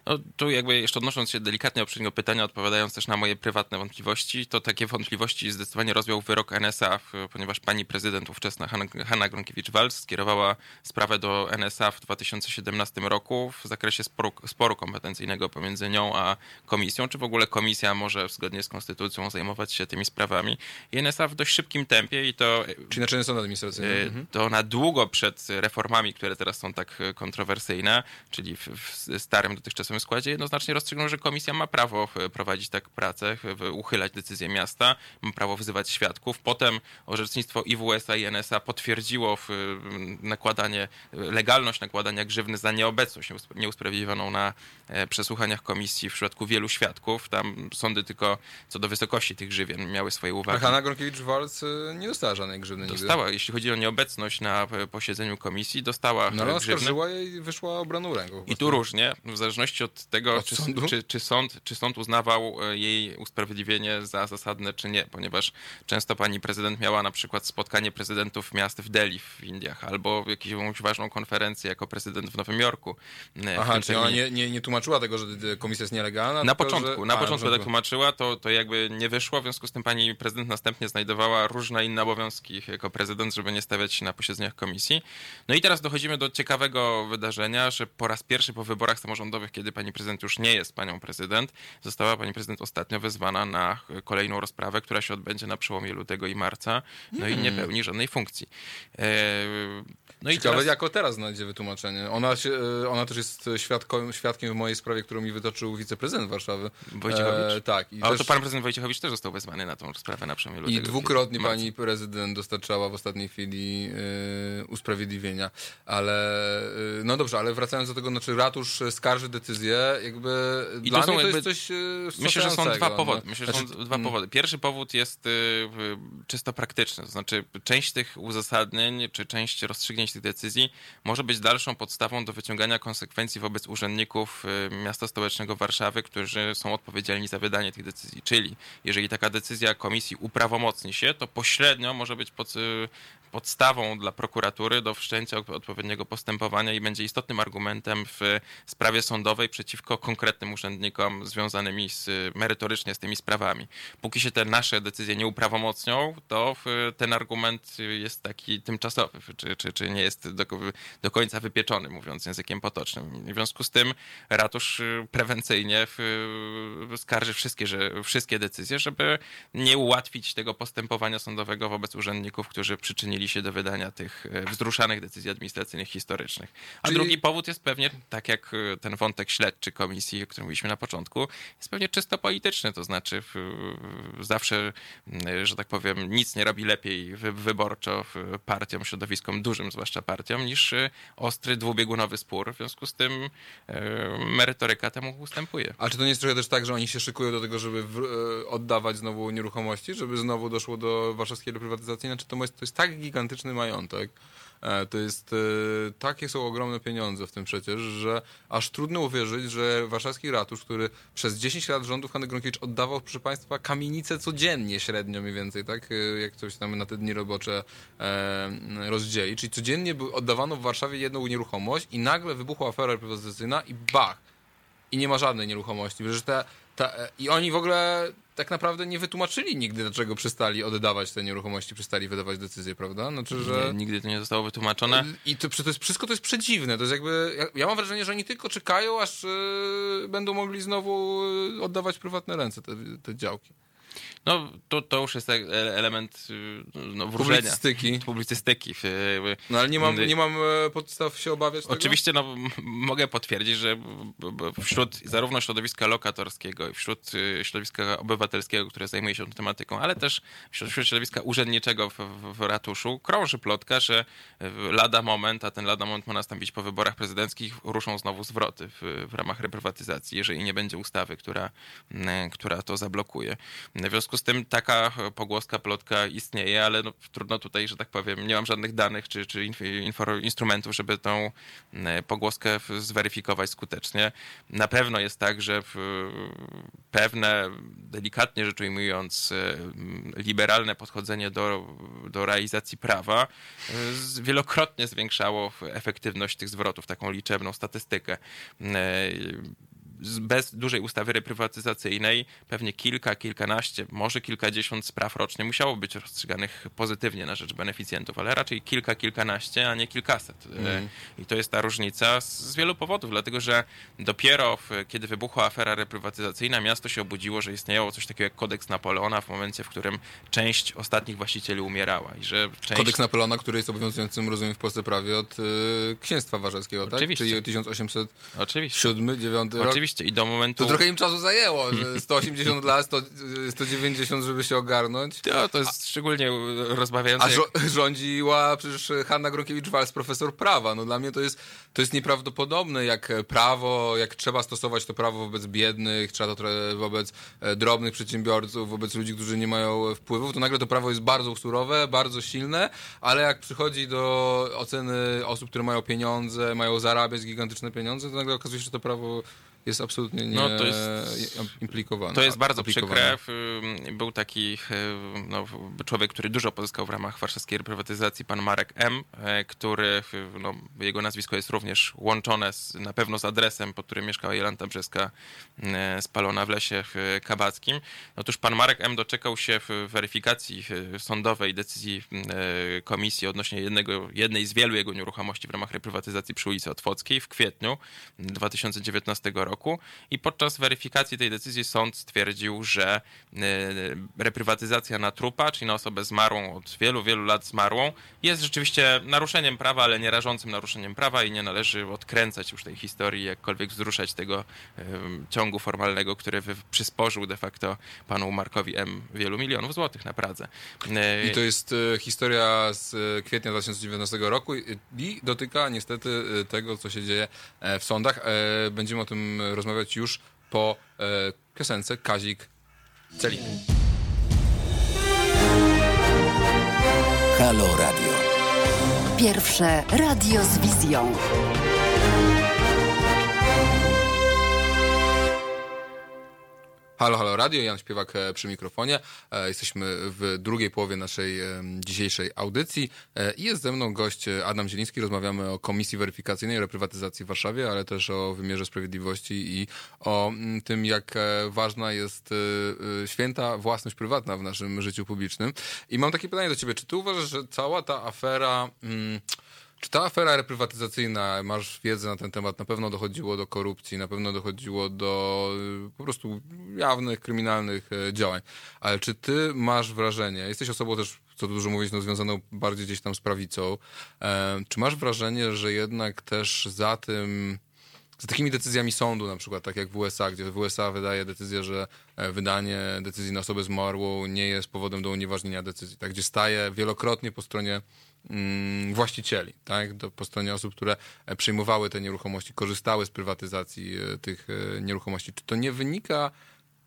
No, tu jakby jeszcze odnosząc się delikatnie do poprzedniego pytania, odpowiadając też na moje prywatne wątpliwości, to takie wątpliwości zdecydowanie rozwiał wyrok NSA, ponieważ pani prezydent ówczesna Han- Hanna Gronkiewicz-Waltz skierowała sprawę do NSA w 2017 roku w zakresie sporu, sporu kompetencyjnego pomiędzy nią a komisją, czy w ogóle komisja może zgodnie z konstytucją zajmować się tymi sprawami. I NSA w dość szybkim tempie i to Czyli Naczelny Sąd Administracyjny. E, Mhm. to na długo przed reformami, które teraz są tak kontrowersyjne, czyli w, w starym dotychczasowym składzie, jednoznacznie rozstrzygnął, że komisja ma prawo e, prowadzić tak pracę, w- uchylać decyzje miasta, ma prawo wyzywać świadków. Potem orzecznictwo IWS-a i NSA potwierdziło m, nakładanie, legalność nakładania grzywny za nieobecność nieusp- nieusprawiedliwioną na e, przesłuchaniach komisji w przypadku wielu świadków. Tam sądy tylko co do wysokości tych grzywien miały swoje A uwagi. Hanna Gronkiewicz-Waltz y, nie dostała żadnej grzywny nigdy. Dostała, jeśli chodzi o nieobecność na e, posiedzeniu komisji, dostała No ale grzywny. jej i wyszła obroną ręką. I tu różnie, w zależności od tego, Od czy, czy, czy, sąd, czy sąd uznawał e, jej usprawiedliwienie za zasadne, czy nie, ponieważ często pani prezydent miała na przykład spotkanie prezydentów miast w Delhi w Indiach, albo jakąś ważną konferencję jako prezydent w Nowym Jorku. e, Aha, czyli ona nie, nie, nie tłumaczyła tego, że komisja jest nielegalna? Na tylko, początku, że... na A, początku tak tłumaczyła, to, to jakby nie wyszło, w związku z tym pani prezydent następnie znajdowała różne inne obowiązki jako prezydent, żeby nie stawiać się na posiedzeniach komisji. No i teraz dochodzimy do ciekawego wydarzenia, że po raz pierwszy po wyborach samorządowych, kiedy pani prezydent już nie jest panią prezydent, została pani prezydent ostatnio wezwana na kolejną rozprawę, która się odbędzie na przełomie lutego i marca, no i nie pełni żadnej funkcji. E, No i Ciekawe, teraz... jako teraz znajdzie wytłumaczenie. Ona, się, y, ona też jest świadkiem, świadkiem w mojej sprawie, którą mi wytoczył wiceprezydent Warszawy. Wojciechowicz? E, tak. I Ale też- to pan prezydent Wojciechowicz też został wezwany na tą sprawę na przełomie lutego I dwukrotnie pani prezydent dostarczała w ostatniej chwili y, usprawiedliwienia. Ale, y, no dobrze, ale wracając do tego, znaczy ratusz skarży decyzję, jakby I dla to są mnie to jakby- jest coś y, Myślę, że są dwa powody. no. Myślę, że Znaczy, są dwa powody. Pierwszy powód jest y, y, czysto praktyczny, to znaczy część tych uzasadnień, czy część rozstrzygnięć tych decyzji może być dalszą podstawą do wyciągania konsekwencji wobec urzędników y, miasta stołecznego Warszawy, którzy są odpowiedzialni za wydanie tych decyzji. Czyli jeżeli taka decyzja komisji uprawomocni się, to pośrednio może być pod, y, podstawą dla prokuratury do wszczęcia od- odpowiedniego postępowania i będzie istotnym argumentem w sprawie sądowej przeciwko konkretnym urzędnikom związanymi z, merytorycznie z tymi sprawami. Póki się te nasze decyzje nie uprawomocnią, to ten argument jest taki tymczasowy, czy, czy, czy nie jest do, do końca wypieczony, mówiąc językiem potocznym. W związku z tym ratusz y, prewencyjnie skarży wszystkie, że, wszystkie decyzje, żeby nie ułatwić tego postępowania sądowego wobec urzędników, którzy przyczynili się do wydania tych e, wzruszanych decyzji administracyjnych historycznych. A Czyli- drugi powód jest pewnie, tak jak e, ten wątek śledczy komisji, o którym mówiliśmy na początku, jest pewnie czysto polityczny, to znaczy zawsze, m, że tak powiem, nic nie robi lepiej wy, wyborczo partiom, środowiskom dużym, zwłaszcza partiom, niż e, ostry, dwubiegunowy spór. W związku z tym e, merytoryka temu ustępuje. A czy to nie jest trochę też tak, że oni się szykują do tego, żeby e, oddawać znowu nieruchomości, żeby znowu doszło do warszawskiej reprywatyzacji? Znaczy to jest, to jest tak gigantyczny majątek, e, to jest, e, takie są ogromne pieniądze w tym przecież, że aż trudno uwierzyć, że warszawski ratusz, który przez 10 lat rządów Hanny Gronkiewicz oddawał, proszę Państwa, kamienicę codziennie średnio mniej więcej, tak? E, Jak coś tam na te dni robocze rozdzieli. Czyli codziennie oddawano w Warszawie jedną nieruchomość i nagle wybuchła afera reprywatyzacyjna i bach! i nie ma żadnej nieruchomości. Przecież ta, ta, I oni w ogóle tak naprawdę nie wytłumaczyli nigdy, dlaczego przestali oddawać te nieruchomości, przestali wydawać decyzje, prawda? Znaczy, że... Nie, nigdy to nie zostało wytłumaczone. I to, to jest, wszystko to jest przedziwne. To jest jakby. Ja, ja mam wrażenie, że oni tylko czekają, aż e, będą mogli znowu e, oddawać prywatne ręce te, te działki. No, to, to już jest e- element y, no, wróżenia. Publicystyki. Publicystyki. No ale nie mam, y, nie mam e, podstaw się obawiać tego? Oczywiście no, mogę potwierdzić, że wśród zarówno środowiska lokatorskiego, i wśród y, środowiska obywatelskiego, które zajmuje się tą tematyką, ale też wśród, środowiska urzędniczego w, w, ratuszu, krąży plotka, że w lada moment, a ten lada moment ma nastąpić po wyborach prezydenckich, ruszą znowu zwroty w, w ramach reprywatyzacji, jeżeli nie będzie ustawy, która, która to zablokuje. W związku z tym taka pogłoska, plotka istnieje, ale no, trudno tutaj, że tak powiem, nie mam żadnych danych czy, czy instrumentów, żeby tą pogłoskę zweryfikować skutecznie. Na pewno jest tak, że pewne, delikatnie rzecz ujmując, e, liberalne podchodzenie do, do realizacji prawa e, wielokrotnie zwiększało efektywność tych zwrotów, taką liczebną statystykę. Bez dużej ustawy reprywatyzacyjnej pewnie kilka, kilkanaście, może kilkadziesiąt spraw rocznie musiało być rozstrzyganych pozytywnie na rzecz beneficjentów, ale raczej kilka, kilkanaście, a nie kilkaset. E, I to jest ta różnica z, wielu powodów, dlatego że dopiero w, kiedy wybuchła afera reprywatyzacyjna, miasto się obudziło, że istniało coś takiego jak kodeks Napoleona w momencie, w którym część ostatnich właścicieli umierała i że część... Kodeks Napoleona, który jest obowiązującym, rozumiem, w Polsce prawie od y, księstwa warszawskiego, tak? Oczywiście. Czyli 1807, Oczywiście. 9 rok. Oczywiście i do momentu... To trochę im czasu zajęło, że 180 lat, 100, y, 190, żeby się ogarnąć. To, to jest szczególnie rozbawiające. A jak- rządziła przecież Hanna Gronkiewicz-Walc, profesor prawa. No dla mnie to jest, to jest nieprawdopodobne, jak prawo, jak trzeba stosować to prawo wobec biednych, trzeba to wobec e, drobnych przedsiębiorców, wobec ludzi, którzy nie mają wpływów, to nagle to prawo jest bardzo surowe, bardzo silne, ale jak przychodzi do oceny osób, które mają pieniądze, mają zarabiać gigantyczne pieniądze, to nagle okazuje się, że to prawo jest absolutnie nie No, to jest- implikowane. To jest bardzo aplikowane. przykre. Był taki no, człowiek, który dużo pozyskał w ramach warszawskiej reprywatyzacji, pan Marek M., e, który, no, jego nazwisko jest również łączone z, na pewno z adresem, pod którym mieszkała Jolanta Brzeska e, spalona w lesie w Kabackim. Otóż pan Marek M. doczekał się w weryfikacji e, sądowej decyzji e, komisji odnośnie jednego, jednej z wielu jego nieruchomości w ramach reprywatyzacji przy ulicy Otwockiej w kwietniu 2019 roku i podczas weryfikacji tej decyzji sąd stwierdził, że e, reprywatyzacja na trupa, czyli na osobę zmarłą od wielu, wielu lat zmarłą, jest rzeczywiście naruszeniem prawa, ale nie rażącym naruszeniem prawa i nie należy odkręcać już tej historii, jakkolwiek wzruszać tego e, ciągu formalnego, który przysporzył de facto panu Markowi M. wielu milionów złotych na Pradze. E, I to jest historia z kwietnia 2019 roku i, dotyka niestety tego, co się dzieje e, w sądach. E, Będziemy o tym rozmawiać już po e, piosence Kazik Celiny. Halo Radio. Pierwsze radio z wizją. Halo, halo radio, Jan Śpiewak e, przy mikrofonie. E, Jesteśmy w drugiej połowie naszej em, dzisiejszej audycji E, i jest ze mną gość e, Adam Zieliński. Rozmawiamy o Komisji Weryfikacyjnej Reprywatyzacji w Warszawie, ale też o wymiarze sprawiedliwości i o mm, tym, jak e, ważna jest e, e, święta własność prywatna w naszym życiu publicznym. I mam takie pytanie do ciebie. Czy ty uważasz, że cała ta afera... Mm, czy ta afera reprywatyzacyjna, masz wiedzę na ten temat, na pewno dochodziło do korupcji, na pewno dochodziło do y, po prostu jawnych, kryminalnych y, działań. Ale czy ty masz wrażenie, jesteś osobą też, co dużo mówić, no, związaną bardziej gdzieś tam z prawicą, e, czy masz wrażenie, że jednak też za tym z takimi decyzjami sądu, na przykład tak jak w USA, gdzie w USA wydaje decyzję, że e, wydanie decyzji na osobę zmarłą nie jest powodem do unieważnienia decyzji, tak, gdzie staje wielokrotnie po stronie właścicieli, tak, do, po stronie osób, które e, przyjmowały te nieruchomości, korzystały z prywatyzacji e, tych e, nieruchomości. Czy to nie wynika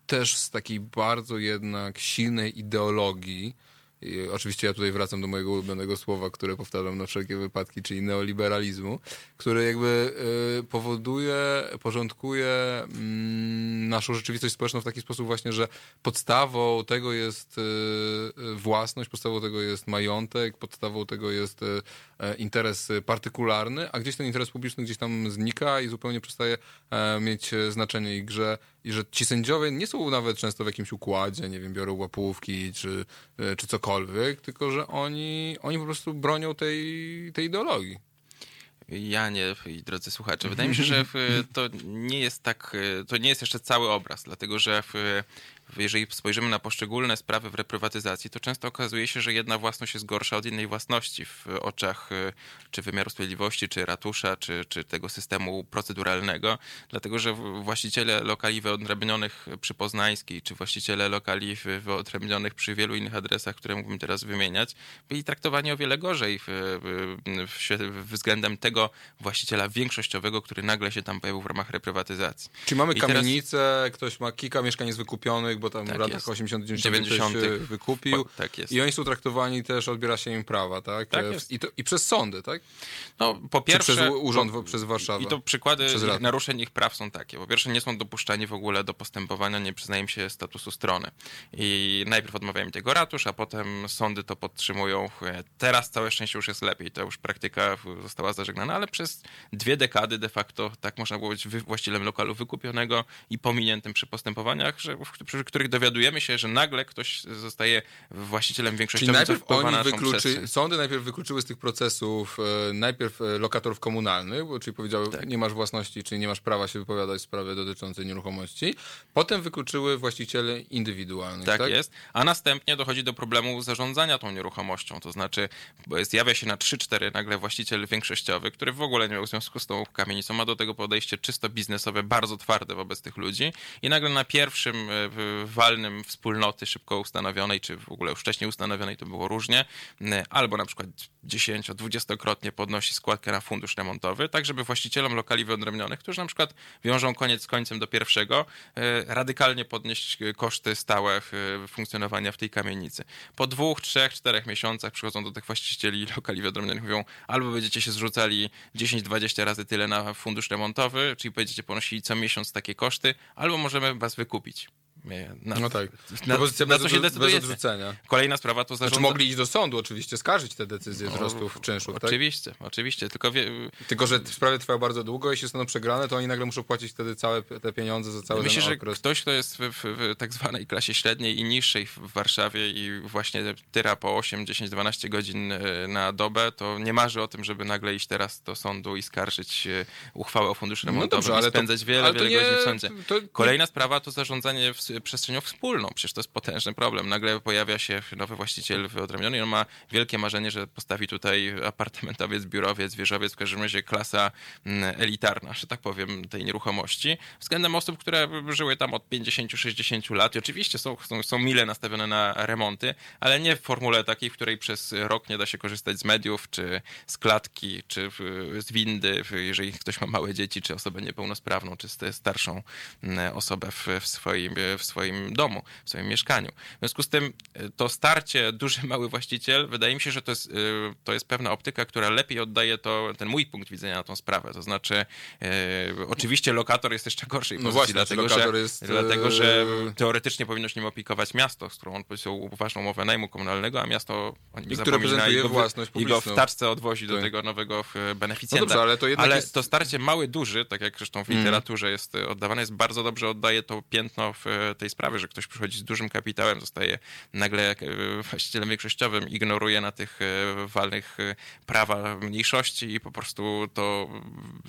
też z takiej bardzo jednak silnej ideologii, i oczywiście ja tutaj wracam do mojego ulubionego słowa, które powtarzam na wszelkie wypadki, czyli neoliberalizmu, który jakby y, powoduje, porządkuje mm, naszą rzeczywistość społeczną w taki sposób właśnie, że podstawą tego jest y, y, własność, podstawą tego jest majątek, podstawą tego jest interes partykularny, a gdzieś ten interes publiczny gdzieś tam znika i zupełnie przestaje e, mieć e, znaczenie. I grze i że ci sędziowie nie są nawet często w jakimś układzie, nie wiem, biorą łapówki czy, e, czy cokolwiek, tylko że oni, oni po prostu bronią tej, tej ideologii. Janie i drodzy słuchacze, wydaje mi się, że w- to nie jest tak, to nie jest jeszcze cały obraz, dlatego że jeżeli spojrzymy na poszczególne sprawy w reprywatyzacji, to często okazuje się, że jedna własność jest gorsza od innej własności w oczach y, czy wymiaru sprawiedliwości, czy ratusza, czy, czy tego systemu proceduralnego, dlatego że właściciele lokali wyodrębnionych przy Poznańskiej, czy właściciele lokali wy- wyodrębnionych przy wielu innych adresach, które mógłbym teraz wymieniać, byli traktowani o wiele gorzej w, w, względem tego właściciela większościowego, który nagle się tam pojawił w ramach reprywatyzacji. Czyli mamy I teraz- kamienicę, ktoś ma kilka mieszkań jest bo tam Tak w latach jest. 80 90 90. ktoś e, wykupił. Tak jest. I oni są traktowani też, odbiera się im prawa, tak? Tak E. I, to, I przez sądy, tak? No, po pierwsze, przez urząd, w- przez Warszawę? I to przykłady ich naruszeń ich praw są takie. Po pierwsze, nie są dopuszczani w ogóle do postępowania, nie przyznaje im się statusu strony. I najpierw odmawiają tego ratusz, a potem sądy to podtrzymują. Teraz całe szczęście już jest lepiej. To już praktyka została zażegnana ale przez dwie dekady de facto tak można było być właścicielem lokalu wykupionego i pominiętym przy postępowaniach, że, w- przy których dowiadujemy się, że nagle ktoś zostaje właścicielem Czyli większościowym, co najpierw oni wykluczy, sądy najpierw wykluczyły z tych procesów e, najpierw e, lokatorów komunalnych, czyli powiedziały, Tak. nie masz własności, czyli nie masz prawa się wypowiadać w sprawie dotyczącej nieruchomości. Potem wykluczyły właścicieli indywidualnych. Tak, Tak, jest. A następnie dochodzi do problemu zarządzania tą nieruchomością. To znaczy, bo zjawia się na 3-4 nagle właściciel większościowy, który w ogóle nie miał związku z tą kamienicą, ma do tego podejście czysto biznesowe, bardzo twarde wobec tych ludzi i nagle na pierwszym e, walnym wspólnoty szybko ustanowionej, czy w ogóle już wcześniej ustanowionej, to było różnie, m, albo na przykład 10-20-krotnie podnosi składkę na fundusz remontowy, tak żeby właścicielom lokali wyodrębnionych, którzy na przykład wiążą koniec z końcem do pierwszego, e, radykalnie podnieść e, koszty stałe e, funkcjonowania w tej kamienicy. Po dwóch, trzech, czterech miesiącach przychodzą do tych właścicieli lokali wyodrębnionych i mówią, albo będziecie się zrzucali 10-20 razy tyle na fundusz remontowy, czyli będziecie ponosili co miesiąc takie koszty, albo możemy was wykupić. Na, No tak. Na, Propozycja na bez, co się odrzucenia. Kolejna sprawa to Znaczy zarządza... mogli iść do sądu oczywiście, skarżyć te decyzje No, wzrostów czynszów, tak? Oczywiście, oczywiście, tylko wie, Tylko, że sprawy trwają bardzo długo, jeśli zostaną przegrane, to oni nagle muszą płacić wtedy całe te pieniądze za cały Myślę, ten że ktoś, kto jest w, w, w tak zwanej klasie średniej i niższej w Warszawie i właśnie tyra po 8, 10, 12 godzin e, na dobę, to nie marzy o tym, żeby nagle iść teraz do sądu i skarżyć e, uchwałę o funduszu No remontowym dobrze, i ale to- spędzać wiele, wiele nie- godzin w sądzie. to- Kolejna sprawa to zarządzanie ws- przestrzenią wspólną. Przecież to jest potężny problem. Nagle pojawia się nowy właściciel wyodrębniony i on ma wielkie marzenie, że postawi tutaj apartamentowiec, biurowiec, wieżowiec, w każdym razie klasa mm, elitarna, że tak powiem, tej nieruchomości, względem osób, które żyły tam od 50-60 lat i oczywiście są, są, są mile nastawione na remonty, ale nie w formule takiej, w której przez rok nie da się korzystać z mediów, czy z klatki, czy z windy, jeżeli ktoś ma małe dzieci, czy osobę niepełnosprawną, czy st- starszą mm, osobę w, w, swoim, w swoim domu, w swoim mieszkaniu. W związku z tym y, to starcie duży, mały właściciel, wydaje mi się, że to jest, y, to jest pewna optyka, która lepiej oddaje to, ten mój punkt widzenia na tą sprawę. To znaczy, y, oczywiście lokator jest jeszcze gorszej No właśnie, dlatego, lokator że, jest, dlatego że teoretycznie powinno się nim opiekować miasto, z którą on podpisał ważną umowę najmu komunalnego, a miasto o nim I zapomina prezentuje i go, wy- własność i go w publiczną. taczce odwozi do Tak. tego nowego e, No beneficjenta. dobrze, ale to jednak ale jest... to starcie mały, duży, tak jak zresztą w literaturze jest e, oddawane, jest bardzo dobrze oddaje to piętno w e, tej sprawie, że ktoś przychodzi z dużym kapitałem, zostaje nagle e, właścicielem większościowym, ignoruje na tych e, walnych e, prawa mniejszości i po prostu to,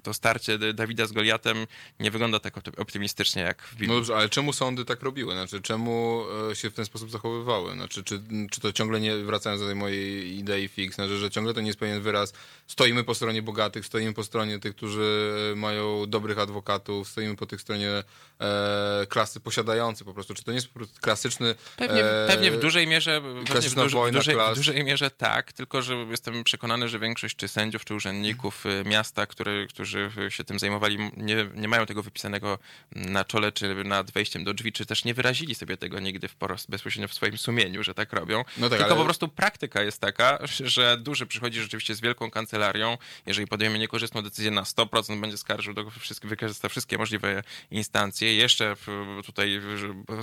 to starcie Dawida z Goliatem nie wygląda tak opty- optymistycznie jak w Biblii. No dobrze, ale czemu sądy tak robiły? Znaczy, czemu się w ten sposób zachowywały? Znaczy, czy, czy to ciągle nie, wracając do tej mojej idei fix, znaczy, że ciągle to nie jest pewien wyraz, stoimy po stronie bogatych, stoimy po stronie tych, którzy mają dobrych adwokatów, stoimy po tych stronie e, klasy posiadającej po prostu. Czy to nie jest po prostu klasyczny... Pewnie, e, pewnie w dużej mierze, pewnie w, duży, w, wojna dużej, w dużej mierze tak, tylko że jestem przekonany, że większość czy sędziów, czy urzędników y, miasta, który, którzy się tym zajmowali, nie, nie mają tego wypisanego na czole, czy nad wejściem do drzwi, czy też nie wyrazili sobie tego nigdy wprost, bezpośrednio w swoim sumieniu, że tak robią. No tak, tylko ale- po prostu praktyka jest taka, że duży przychodzi rzeczywiście z wielką kancelarią, jeżeli podejmie niekorzystną decyzję na 100%, będzie skarżył, do wszystkich, wykorzysta wszystkie możliwe instancje. Jeszcze w- tutaj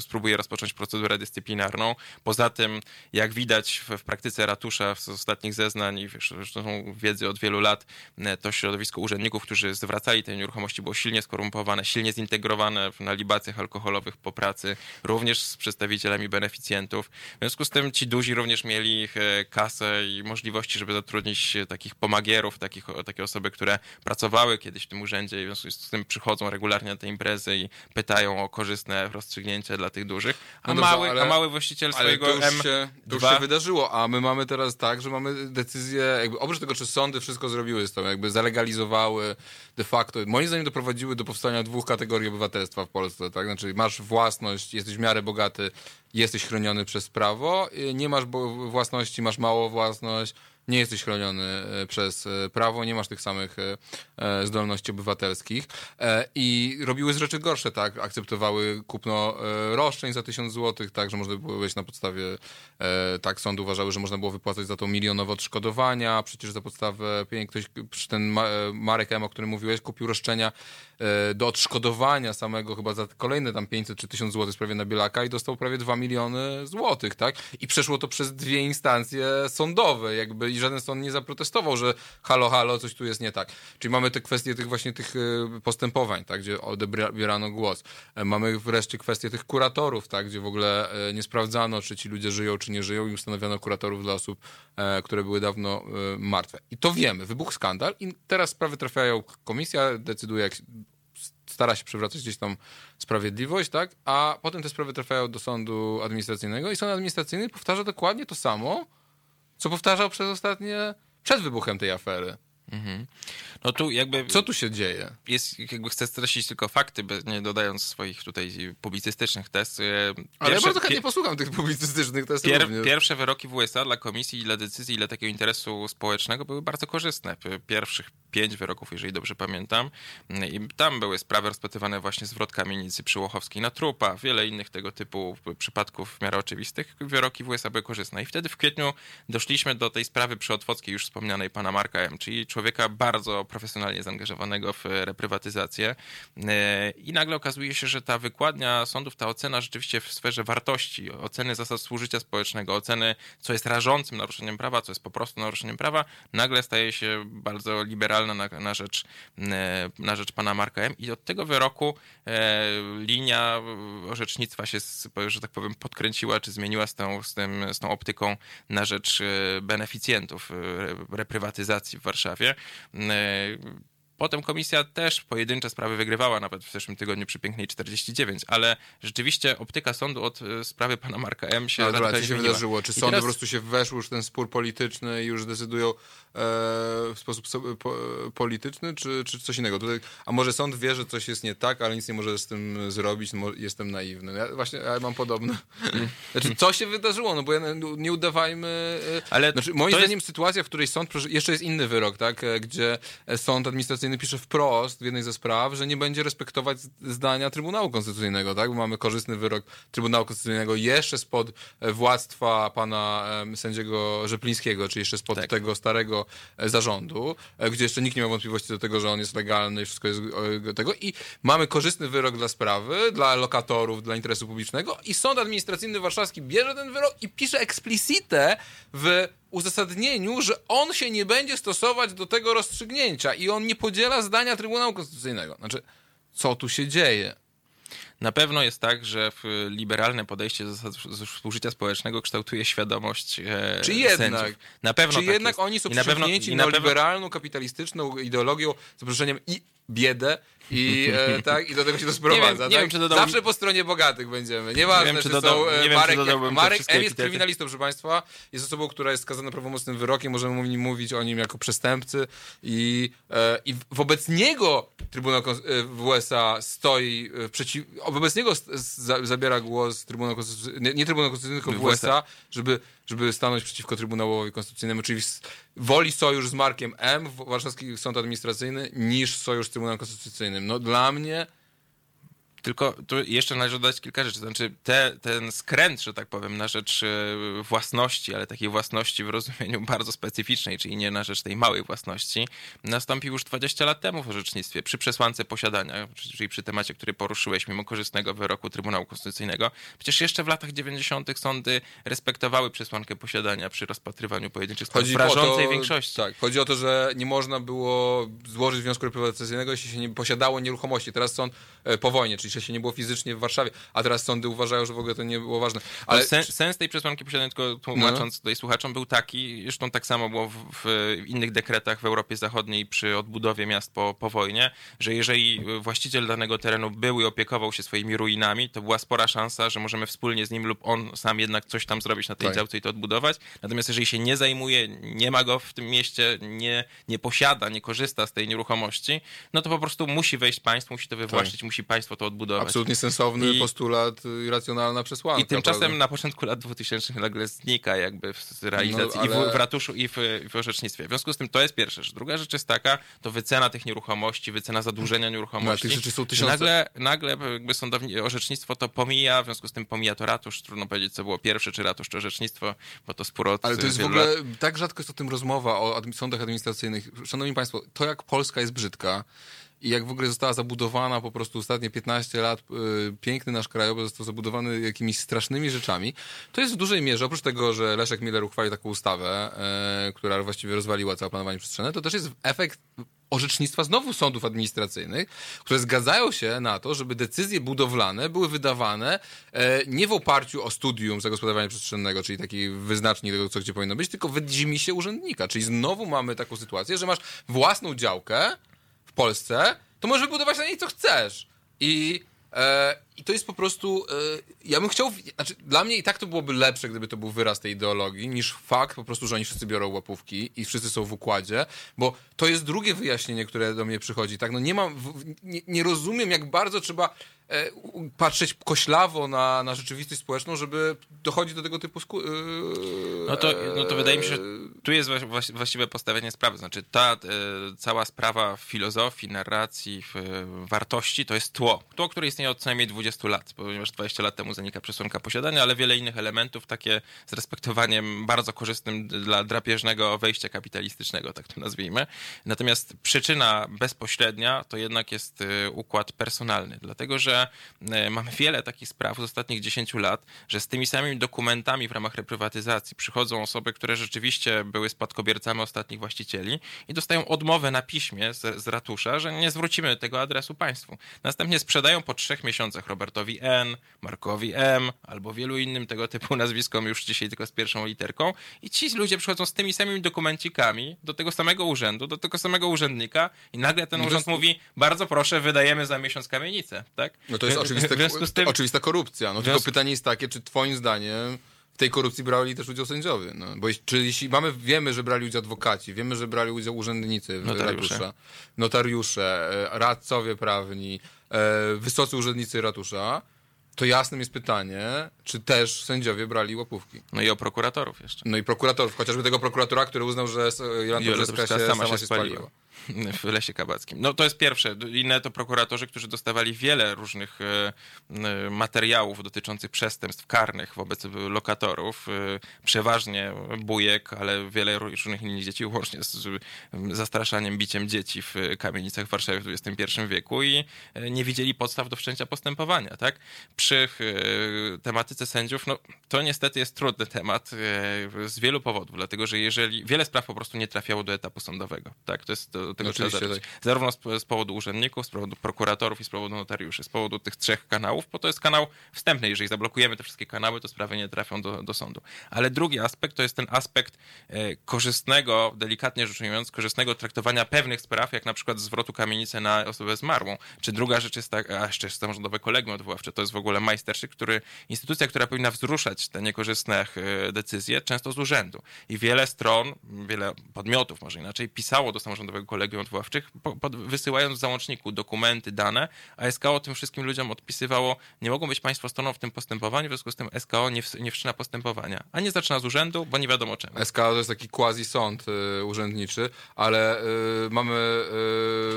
spróbuje rozpocząć procedurę dyscyplinarną. Poza tym, jak widać w, praktyce ratusza z ostatnich zeznań i zresztą wiedzy od wielu lat, e, to środowisko urzędników, którzy zwracali te nieruchomości, było silnie skorumpowane, silnie zintegrowane na libacjach alkoholowych po pracy, również z przedstawicielami beneficjentów. W związku z tym ci duzi również mieli e, kasę i możliwości, żeby zatrudnić e, takich pomagierów, takich, takie osoby, które pracowały kiedyś w tym urzędzie i w związku z tym przychodzą regularnie na te imprezy i pytają o korzystne rozstrzygnięcia dla tych dużych, a, No dobrze, mały, ale- a mały właściciel swojego to już, M2 się, to już się wydarzyło, a my mamy teraz tak, że mamy decyzję, jakby oprócz tego, czy sądy wszystko zrobiły z tą, jakby zalegalizowały de facto, moim zdaniem doprowadziły do powstania dwóch kategorii obywatelstwa w Polsce, tak? Znaczy masz własność, jesteś w miarę bogaty, jesteś chroniony przez prawo, y, nie masz własności, masz mało własność, nie jesteś chroniony e, przez e, prawo, nie masz tych samych e, zdolności obywatelskich. I robiły z rzeczy gorsze, tak, akceptowały kupno roszczeń za tysiąc złotych, tak, że można było wejść na podstawie, tak, sądy uważały, że można było wypłacać za to milionowe odszkodowania, przecież za podstawę ktoś, ten Ma- Marek M., o którym mówiłeś, kupił roszczenia do odszkodowania samego chyba za kolejne tam 500 czy 1000 złotych w na Bielaka i dostał prawie 2 miliony złotych, tak, i przeszło to przez dwie instancje sądowe, jakby i żaden sąd nie zaprotestował, że halo, halo, coś tu jest nie tak. Czyli mamy te kwestie tych właśnie tych e, postępowań, tak, gdzie odebierano głos. E, Mamy wreszcie kwestię tych kuratorów, tak, gdzie w ogóle e, nie sprawdzano, czy ci ludzie żyją, czy nie żyją i ustanowiono kuratorów dla osób, które były dawno martwe. I to wiemy, wybuchł skandal i teraz sprawy trafiają, komisja decyduje, jak stara się przywracać gdzieś tam sprawiedliwość, tak? A potem te sprawy trafiają do sądu administracyjnego i sąd administracyjny powtarza dokładnie to samo, co powtarzał przez ostatnie, przed wybuchem tej afery. No tu jakby Co tu się dzieje? jest, jakby chcę streścić tylko fakty, bez- nie dodając swoich tutaj publicystycznych test. E, Ale ja pierwsze- bardzo chętnie pie- posłucham tych publicystycznych testów Pier, również. pierwsze wyroki w USA dla komisji i dla decyzji, ile takiego interesu społecznego były bardzo korzystne. Pierwszych pięć wyroków, jeżeli dobrze pamiętam. I tam były sprawy rozpatrywane właśnie zwrot kamienicy przyłochowskiej na trupa, wiele innych tego typu przypadków w miarę oczywistych. Wyroki w USA były korzystne. I wtedy w kwietniu doszliśmy do tej sprawy przyotwockiej już wspomnianej pana Marka M., czyli człowieka bardzo profesjonalnie zaangażowanego w reprywatyzację. E, I nagle okazuje się, że ta wykładnia sądów, ta ocena rzeczywiście w sferze wartości, oceny zasad współżycia społecznego, oceny, co jest rażącym naruszeniem prawa, co jest po prostu naruszeniem prawa, nagle staje się bardzo liberalna na, na, rzecz, e, na rzecz pana Marka M. I od tego wyroku e, linia orzecznictwa się, że tak powiem, podkręciła, czy zmieniła z tą, z tym, z tą optyką na rzecz beneficjentów reprywatyzacji w Warszawie. E, Potem komisja też pojedyncze sprawy wygrywała, nawet w zeszłym tygodniu przy pięknej 49, ale rzeczywiście optyka sądu od e, sprawy pana Marka M. się Ale dobra, co się zmieniła. wydarzyło? Czy sądy teraz- po prostu się weszły już w ten spór polityczny i już decydują w sposób polityczny, czy, czy coś innego? Tutaj, a może sąd wie, że coś jest nie tak, ale nic nie może z tym zrobić, jestem naiwny. Ja właśnie ja mam podobne. Znaczy, co się wydarzyło? No bo ja, nie udawajmy... e, Ale znaczy, moim to jest- zdaniem sytuacja, w której sąd... Jeszcze jest inny wyrok, tak? e, Gdzie e, sąd administracyjny pisze wprost w jednej ze spraw, że nie będzie respektować zdania Trybunału Konstytucyjnego, tak? Bo mamy korzystny wyrok Trybunału Konstytucyjnego jeszcze spod e, władztwa pana sędziego Rzeplińskiego, czy jeszcze spod Tak. tego starego e, zarządu, e, gdzie jeszcze nikt nie ma wątpliwości do tego, że on jest legalny i wszystko jest e, tego. I mamy korzystny wyrok dla sprawy, dla lokatorów, dla interesu publicznego i Sąd Administracyjny Warszawski bierze ten wyrok i pisze eksplicite w uzasadnieniu, że on się nie będzie stosować do tego rozstrzygnięcia i on nie podziela zdania Trybunału Konstytucyjnego. Znaczy, co tu się dzieje? Na pewno jest tak, że w liberalne podejście do zasad współżycia społecznego kształtuje świadomość e, Czy jednak? sędziów. Na pewno Czy tak jednak jest. oni są przyciągnięci neoliberalną, kapitalistyczną ideologią, z zaproszeniem i biedę i, e, tak, i do tego się to sprowadza. Nie wiem- nie tak? wiem, czy dodałbym- Zawsze po stronie bogatych będziemy. Nieważne, Nie wiem, czy, czy dodał- są e, nie wiem, czy Marek, te Marek M jest kryminalistą, proszę Państwa. Jest osobą, która jest skazana prawomocnym wyrokiem. Możemy mówić o nim jako przestępcy i, e, i wobec niego Trybunał e, w USA stoi e, przeciw... Wobec niego za, zabiera głos Trybunał Konstytucyjny, nie, nie Trybunał Konstytucyjny, tylko w USA. Żeby, żeby stanąć przeciwko Trybunałowi Konstytucyjnemu, czyli woli sojusz z Markiem M, Warszawski Sąd Administracyjny, niż sojusz z Trybunałem Konstytucyjnym. No dla mnie Tylko tu jeszcze należy dodać kilka rzeczy. Znaczy, te, ten skręt, że tak powiem, na rzecz e, własności, ale takiej własności w rozumieniu bardzo specyficznej, czyli nie na rzecz tej małej własności, nastąpił już 20 lat temu w orzecznictwie, przy przesłance posiadania, czyli przy temacie, który poruszyłeś, mimo korzystnego wyroku Trybunału Konstytucyjnego. Przecież jeszcze w latach 90. sądy respektowały przesłankę posiadania przy rozpatrywaniu pojedynczych spraw w rażącej większości. Tak, chodzi o to, że nie można było złożyć wniosku reprywatyzacyjnego, jeśli się nie posiadało nieruchomości. Teraz sąd e, po wojnie, czyli jeśli się nie było fizycznie w Warszawie, a teraz sądy uważają, że w ogóle to nie było ważne. Ale Ale sen, sens tej przesłanki posiadania, tylko tłumacząc tutaj słuchaczom, był taki, zresztą tak samo było w, w innych dekretach w Europie Zachodniej przy odbudowie miast po, po wojnie, że jeżeli właściciel danego terenu był i opiekował się swoimi ruinami, to była spora szansa, że możemy wspólnie z nim lub on sam jednak coś tam zrobić na tej Tak. działce i to odbudować. Natomiast jeżeli się nie zajmuje, nie ma go w tym mieście, nie, nie posiada, nie korzysta z tej nieruchomości, no to po prostu musi wejść państwo, musi to wywłaszczyć, musi państwo to odbudować. Absolutnie sensowny I- postulat i racjonalna przesłanka. I tymczasem prawda? na początku lat 2000 nagle znika jakby z realizacji No, i w, ale- w ratuszu i w, w orzecznictwie. W związku z tym to jest pierwsza rzecz. Druga rzecz jest taka, to wycena tych nieruchomości, wycena zadłużenia nieruchomości. No, tych rzeczy są tysiące. Nagle, nagle jakby sądowni, orzecznictwo to pomija, w związku z tym pomija to ratusz. Trudno powiedzieć, co było pierwsze, czy ratusz, czy orzecznictwo, bo to spór od Ale to jest w ogóle, lat. tak rzadko jest o tym rozmowa, o sądach administracyjnych. Szanowni Państwo, to jak Polska jest brzydka i jak w ogóle została zabudowana po prostu ostatnie 15 lat, y, piękny nasz krajobraz został zabudowany jakimiś strasznymi rzeczami, to jest w dużej mierze, oprócz tego, że Leszek Miller uchwalił taką ustawę, y, która właściwie rozwaliła całe planowanie przestrzenne, to też jest efekt orzecznictwa znowu sądów administracyjnych, które zgadzają się na to, żeby decyzje budowlane były wydawane e, nie w oparciu o studium zagospodarowania przestrzennego, czyli taki wyznacznik tego, co gdzie powinno być, tylko wydzimi się urzędnika. Czyli znowu mamy taką sytuację, że masz własną działkę w Polsce, to możesz wybudować na niej co chcesz. I E, I to jest po prostu. E, ja bym chciał. Znaczy, dla mnie i tak to byłoby lepsze, gdyby to był wyraz tej ideologii, niż fakt po prostu, że oni wszyscy biorą łapówki i wszyscy są w układzie, bo to jest drugie wyjaśnienie, które do mnie przychodzi. Tak, no nie mam. Nie, nie rozumiem, jak bardzo trzeba e, patrzeć koślawo na, na rzeczywistość społeczną, żeby dochodzić do tego typu sku- e, no, to, no to wydaje mi się, że tu jest właściwe postawienie sprawy. Znaczy ta cała sprawa filozofii, narracji, wartości to jest tło. Tło, które istnieje od co najmniej 20 lat, ponieważ 20 lat temu zanika przesłanka posiadania, ale wiele innych elementów, takie z respektowaniem bardzo korzystnym dla drapieżnego wejścia kapitalistycznego, tak to nazwijmy. Natomiast przyczyna bezpośrednia to jednak jest e, układ personalny, dlatego że e, mamy wiele takich spraw z ostatnich 10 lat, że z tymi samymi dokumentami w ramach reprywatyzacji przychodzą osoby, które rzeczywiście były spadkobiercami ostatnich właścicieli i dostają odmowę na piśmie z, z ratusza, że nie zwrócimy tego adresu państwu. Następnie sprzedają po trzech miesiącach Robertowi N, Markowi M albo wielu innym tego typu nazwiskom już dzisiaj tylko z pierwszą literką i ci ludzie przychodzą z tymi samymi dokumencikami do tego samego urzędu, do tego samego urzędnika i nagle ten no urząd jest... mówi, bardzo proszę, wydajemy za miesiąc kamienicę, tak? No to jest oczywiste, tym... oczywista korupcja. No tylko pytanie jest takie, czy twoim zdaniem w tej korupcji brali też udział sędziowie. No. Bo czyli jeśli mamy, wiemy, że brali udział adwokaci, wiemy, że brali udział urzędnicy, notariusze, notariusze e, radcowie prawni, wysocy urzędnicy ratusza, to jasnym jest pytanie, czy też sędziowie brali łapówki. No i o prokuratorów jeszcze. No i prokuratorów, chociażby tego prokuratora, który uznał, że Jolanta Brzeska się sama, się spaliła. spaliła w Lesie Kabackim. No to jest pierwsze. Inne to prokuratorzy, którzy dostawali wiele różnych e, e, materiałów dotyczących przestępstw karnych wobec lokatorów. E, przeważnie bujek, ale wiele różnych innych dzieci, łącznie z zastraszaniem, biciem dzieci w kamienicach w Warszawie w XXI wieku i nie widzieli podstaw do wszczęcia postępowania. Tak? Przy tematyce sędziów, no to niestety jest trudny temat z wielu powodów, dlatego że jeżeli wiele spraw po prostu nie trafiało do etapu sądowego. Tak? To jest tego Oczywiście, trzeba Tak. Zarówno z, z, powodu urzędników, z powodu prokuratorów i z powodu notariuszy. Z powodu tych trzech kanałów, bo to jest kanał wstępny. Jeżeli zablokujemy te wszystkie kanały, to sprawy nie trafią do, do sądu. Ale drugi aspekt to jest ten aspekt e, korzystnego, delikatnie rzecz ujmując, korzystnego traktowania pewnych spraw, jak na przykład zwrotu kamienicy na osobę zmarłą. Czy druga rzecz jest tak, a jeszcze samorządowe kolegium odwoławcze, to jest w ogóle majsterszy, który, instytucja, która powinna wzruszać te niekorzystne e, decyzje, często z urzędu. I wiele stron, wiele podmiotów, może inaczej, pisało do samorządowego kolegium kolegium odwoławczych, po, po, wysyłając w załączniku dokumenty, dane, a SKO tym wszystkim ludziom odpisywało, nie mogą być państwo stroną w tym postępowaniu, w związku z tym SKO nie, w, nie wszczyna postępowania. A nie zaczyna z urzędu, bo nie wiadomo czemu. SKO to jest taki quasi sąd y, urzędniczy, ale y, mamy,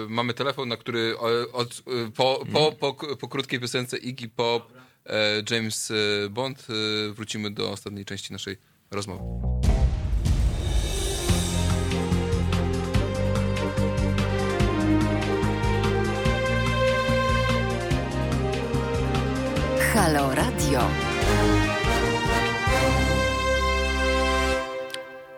y, mamy telefon, na który od, y, po, po, po, po, krótkiej piosence Iggy Pop, e, James y, Bond y, wrócimy do ostatniej części naszej rozmowy. Halo Radio.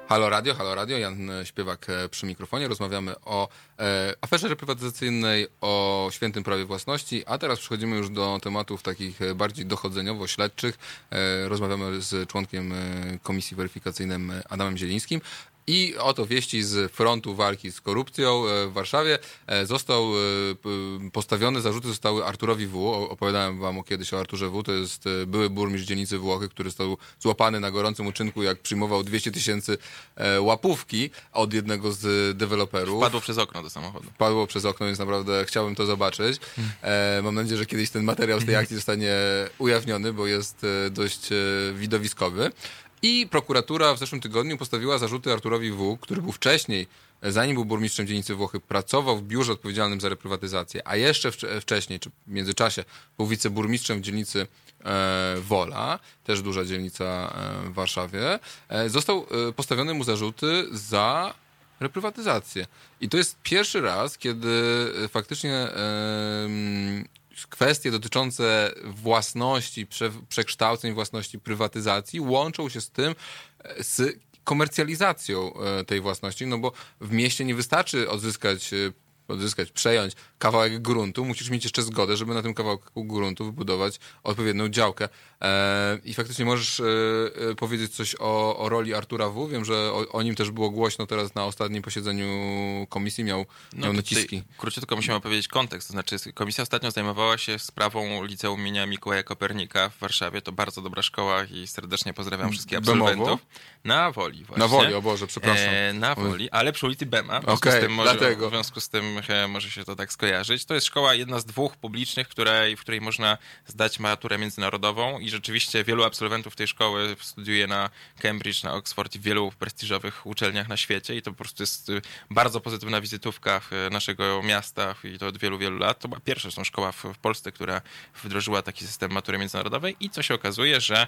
Halo Radio, Halo Radio, Jan Śpiewak e, przy mikrofonie. Rozmawiamy o e, aferze reprywatyzacyjnej, o świętym prawie własności, a teraz przechodzimy już do tematów takich e, bardziej dochodzeniowo-śledczych. E, rozmawiamy z członkiem e, Komisji Weryfikacyjnej Adamem Zielińskim. I oto wieści z frontu walki z korupcją e, w Warszawie. E, został e, postawiony, zarzuty zostały Arturowi W. Opowiadałem wam kiedyś o Arturze W. To jest były burmistrz dzielnicy Włochy, który został złapany na gorącym uczynku, jak przyjmował 200 tysięcy łapówki od jednego z deweloperów. Wpadło przez okno do samochodu. Wpadło przez okno, więc naprawdę chciałbym to zobaczyć. Mam nadzieję, że kiedyś ten materiał z tej akcji zostanie ujawniony, bo jest dość widowiskowy. I prokuratura w zeszłym tygodniu postawiła zarzuty Arturowi W., który był wcześniej, zanim był burmistrzem dzielnicy Włochy, pracował w biurze odpowiedzialnym za reprywatyzację, a jeszcze wcześniej, czy w międzyczasie, był wiceburmistrzem w dzielnicy e, Wola, też duża dzielnica e, w Warszawie. E, został e, postawione mu zarzuty za reprywatyzację. I to jest pierwszy raz, kiedy e, faktycznie kwestie dotyczące własności, prze, przekształceń własności, prywatyzacji łączą się z tym, e, z komercjalizacją e, tej własności, no bo w mieście nie wystarczy odzyskać e, odzyskać, przejąć kawałek gruntu, musisz mieć jeszcze zgodę, żeby na tym kawałku gruntu wybudować odpowiednią działkę. E, I faktycznie możesz e, e, powiedzieć coś o, o roli Artura W. Wiem, że o, o nim też było głośno teraz na ostatnim posiedzeniu komisji, miał, miał to naciski. Króciutko musimy opowiedzieć kontekst. To znaczy, komisja ostatnio zajmowała się sprawą Liceum imienia Mikołaja Kopernika w Warszawie. To bardzo dobra szkoła i serdecznie pozdrawiam wszystkich Bemowo? absolwentów. Na Woli właśnie. Na Woli, o Boże, przepraszam. E, na Woli, ale przy ulicy Bema. W związku Okej, z tym może, dlatego. W związku z tym może się to tak To jest szkoła jedna z dwóch publicznych, której, w której można zdać maturę międzynarodową i rzeczywiście wielu absolwentów tej szkoły studiuje na Cambridge, na Oxford i w wielu prestiżowych uczelniach na świecie i to po prostu jest y, bardzo pozytywna wizytówka e, naszego miasta i to od wielu, wielu lat. To była pierwsza zresztą szkoła w, w Polsce, która wdrożyła taki system matury międzynarodowej i co się okazuje, że e,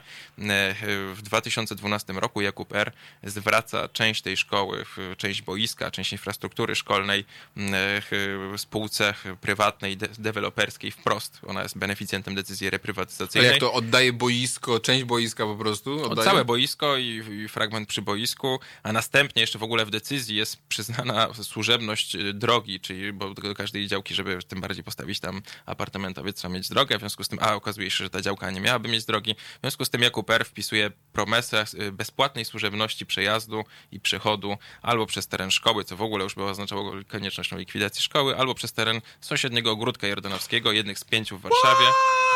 w 2012 roku Jakub R. zwraca część tej szkoły, część boiska, część infrastruktury szkolnej m, e, spółce prywatnej, de- deweloperskiej wprost. Ona jest beneficjentem decyzji Ale reprywatyzacyjnej. jak to oddaje boisko, część boiska po prostu? Oddaje? Całe boisko i, i fragment przy boisku, a następnie jeszcze w ogóle w decyzji jest przyznana służebność y, drogi, czyli bo do każdej działki, żeby tym bardziej postawić tam apartamentowiec, trzeba mieć drogę, w związku z tym, a okazuje się, że ta działka nie miałaby mieć drogi, w związku z tym Jakub R. wpisuje promesę y, bezpłatnej służebności przejazdu i przechodu albo przez teren szkoły, co w ogóle już by oznaczało koniecznością likwidacji szkoły, albo przez teren sąsiedniego ogródka jordanowskiego, jednych z pięciu w Warszawie,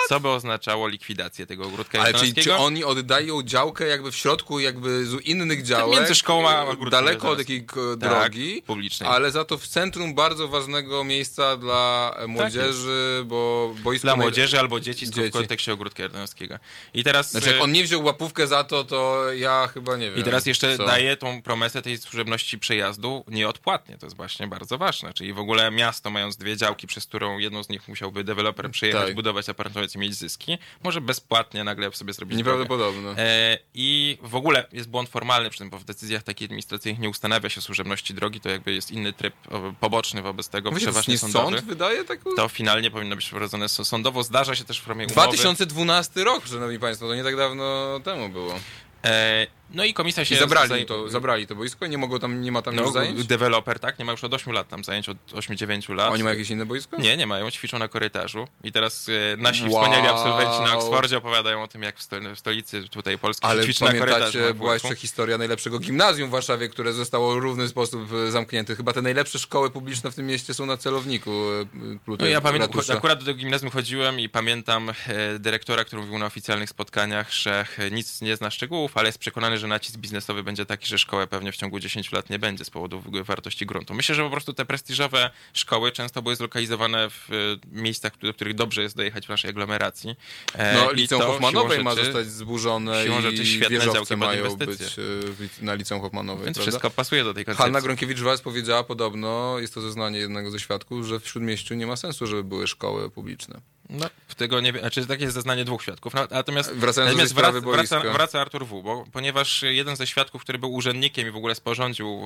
co by oznaczało likwidację tego ogródka Ale czyli czy oni oddają działkę jakby w środku jakby z innych działek? między szkołą a ogródkiem Daleko od jakiej Tak, drogi. publicznej. Ale za to w centrum bardzo ważnego miejsca dla e, młodzieży, bo boisko... Dla młodzieży albo dzieci, Dzieci. w kontekście ogródka jordanowskiego. I teraz, Znaczy jak e, on nie wziął łapówkę za to, to ja chyba nie wiem. I teraz jeszcze co. daje tą promesę tej służebności przejazdu nieodpłatnie. To jest właśnie bardzo ważne. Czyli w ogóle miasto, mając dwie działki, przez którą jedną z nich musiałby deweloper przejechać, Tak. budować apartamentowiec i mieć zyski, może bezpłatnie nagle sobie zrobić. Nieprawdopodobne. E, I w ogóle jest błąd formalny przy tym, bo w decyzjach takich administracyjnych nie ustanawia się służebności drogi, to jakby jest inny tryb poboczny wobec tego, to przeważnie nie sądowy. sąd wydaje taką... To finalnie powinno być przeprowadzone s- sądowo. Zdarza się też w formie umowy. 2012 rok, szanowni państwo, to nie tak dawno temu było. E, no i komisja się I zabrali zaj- to, zabrali to boisko, nie mogą tam, nie ma tam No, już zajęć? deweloper, tak? Nie ma już od 8 lat tam zajęć, od 8-9 lat. Oni mają jakieś inne boisko? Nie, nie mają, ćwiczą na korytarzu. I teraz e, nasi Wow. wspaniali absolwenci na Oksfordzie opowiadają o tym, jak w, w stolicy tutaj Polski Ale ćwiczy na korytarzu. na była jeszcze historia najlepszego gimnazjum w Warszawie, które zostało w równy sposób e, zamknięte. Chyba te najlepsze szkoły publiczne w tym mieście są na celowniku. e, Pluto No ja pamiętam, akurat do tego gimnazjum chodziłem i pamiętam e, dyrektora, który mówił na oficjalnych spotkaniach, że nic nie zna szczegółów, ale jest przekonany, że nacisk biznesowy będzie taki, że szkołę pewnie w ciągu 10 lat nie będzie z powodu wartości gruntu. Myślę, że po prostu te prestiżowe szkoły często były zlokalizowane w e, miejscach, do których dobrze jest dojechać w naszej aglomeracji. E, No, liceum to Hoffmanowej ma zostać zburzone siłą i rzeczy świetne wieżowce działki mają być e, na liceum Hoffmanowej, Więc prawda? wszystko pasuje do tej koncepcji. Hanna Gronkiewicz-Walc powiedziała podobno, jest to zeznanie jednego ze świadków, że w Śródmieściu nie ma sensu, żeby były szkoły publiczne. No, tego nie wiem, znaczy takie jest zeznanie dwóch świadków. Natomiast Wracając do natomiast wraca, boiska. wraca Artur W., bo, ponieważ jeden ze świadków, który był urzędnikiem i w ogóle sporządził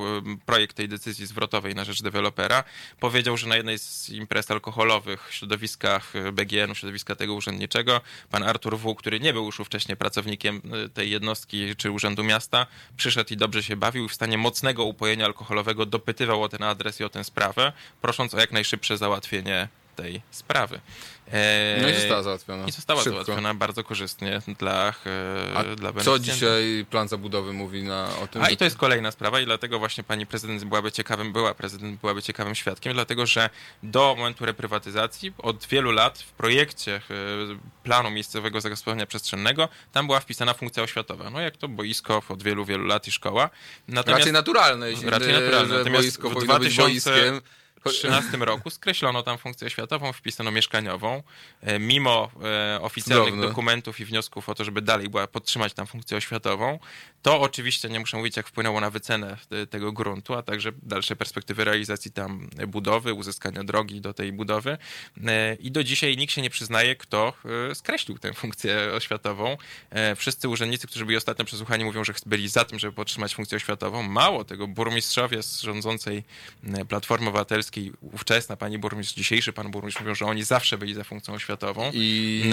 projekt tej decyzji zwrotowej na rzecz dewelopera, powiedział, że na jednej z imprez alkoholowych w środowiskach e, BGN-u, środowiska tego urzędniczego, pan Artur W., który nie był już wcześniej pracownikiem e, tej jednostki czy urzędu miasta, przyszedł i dobrze się bawił i w stanie mocnego upojenia alkoholowego dopytywał o ten adres i o tę sprawę, prosząc o jak najszybsze załatwienie tej sprawy. No i została załatwiona. I została Szybko. załatwiona bardzo korzystnie dla, A e, dla co dzisiaj plan zabudowy mówi na, o tym? A i to jest kolejna sprawa i dlatego właśnie pani prezydent byłaby ciekawym, była prezydent byłaby ciekawym świadkiem, dlatego że do momentu reprywatyzacji od wielu lat w projekcie e, planu miejscowego zagospodarowania przestrzennego tam była wpisana funkcja oświatowa. No jak to boisko od wielu, wielu lat i szkoła. Natomiast Raczej naturalne, jeśli Raczej naturalne. Natomiast boisko w powinno być 2000 boiskiem. 2013 roku skreślono tam funkcję oświatową, wpisano mieszkaniową. E, Mimo e, oficjalnych Cudowne. dokumentów i wniosków o to, żeby dalej była podtrzymać tam funkcję oświatową, to oczywiście nie muszę mówić, jak wpłynęło na wycenę te- tego gruntu, a także dalsze perspektywy realizacji tam budowy, uzyskania drogi do tej budowy. E, I do dzisiaj nikt się nie przyznaje, kto e, skreślił tę funkcję oświatową. E, Wszyscy urzędnicy, którzy byli ostatnio przesłuchani, mówią, że byli za tym, żeby podtrzymać funkcję oświatową. Mało tego, burmistrzowie z rządzącej Platformy Obywatelskiej, ówczesna pani burmistrz, dzisiejszy pan burmistrz mówią, że oni zawsze byli za funkcją oświatową I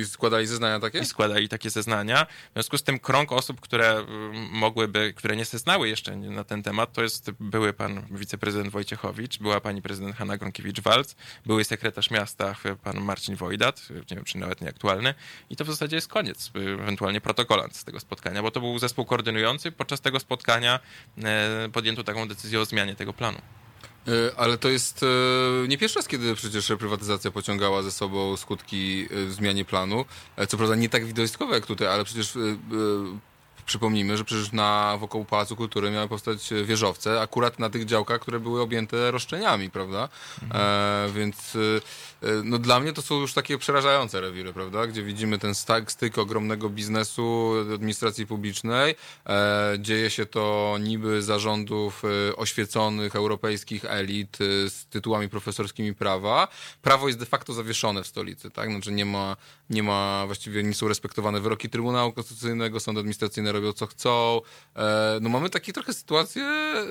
E, składali zeznania takie? i składali takie zeznania. W związku z tym krąg osób, które mogłyby, które nie zeznały jeszcze na ten temat, to jest były pan wiceprezydent Wojciechowicz, była pani prezydent Hanna Gronkiewicz-Walc, były sekretarz miasta pan Marcin Wojdat, nie wiem czy nawet nieaktualny i to w zasadzie jest koniec, y, ewentualnie protokolant z tego spotkania, bo to był zespół koordynujący. Podczas tego spotkania e, podjęto taką decyzję o zmianie tego planu. E, Ale to jest e, nie pierwszy raz, kiedy przecież reprywatyzacja pociągała ze sobą skutki w zmianie planu. Co prawda nie tak widowiskowe jak tutaj, ale przecież przypomnijmy, że przecież na wokół Pałacu Kultury miały powstać e, wieżowce, akurat na tych działkach, które były objęte roszczeniami, prawda? E, więc e, no dla mnie to są już takie przerażające rewiry, prawda? Gdzie widzimy ten styk, ogromnego biznesu, administracji publicznej. E, dzieje się to niby zarządów e, oświeconych europejskich elit e, z tytułami profesorskimi prawa. Prawo jest de facto zawieszone w stolicy, tak? Znaczy nie ma, nie ma właściwie nie są respektowane wyroki Trybunału Konstytucyjnego, sądy administracyjne robią co chcą. E, no mamy takie trochę sytuację e,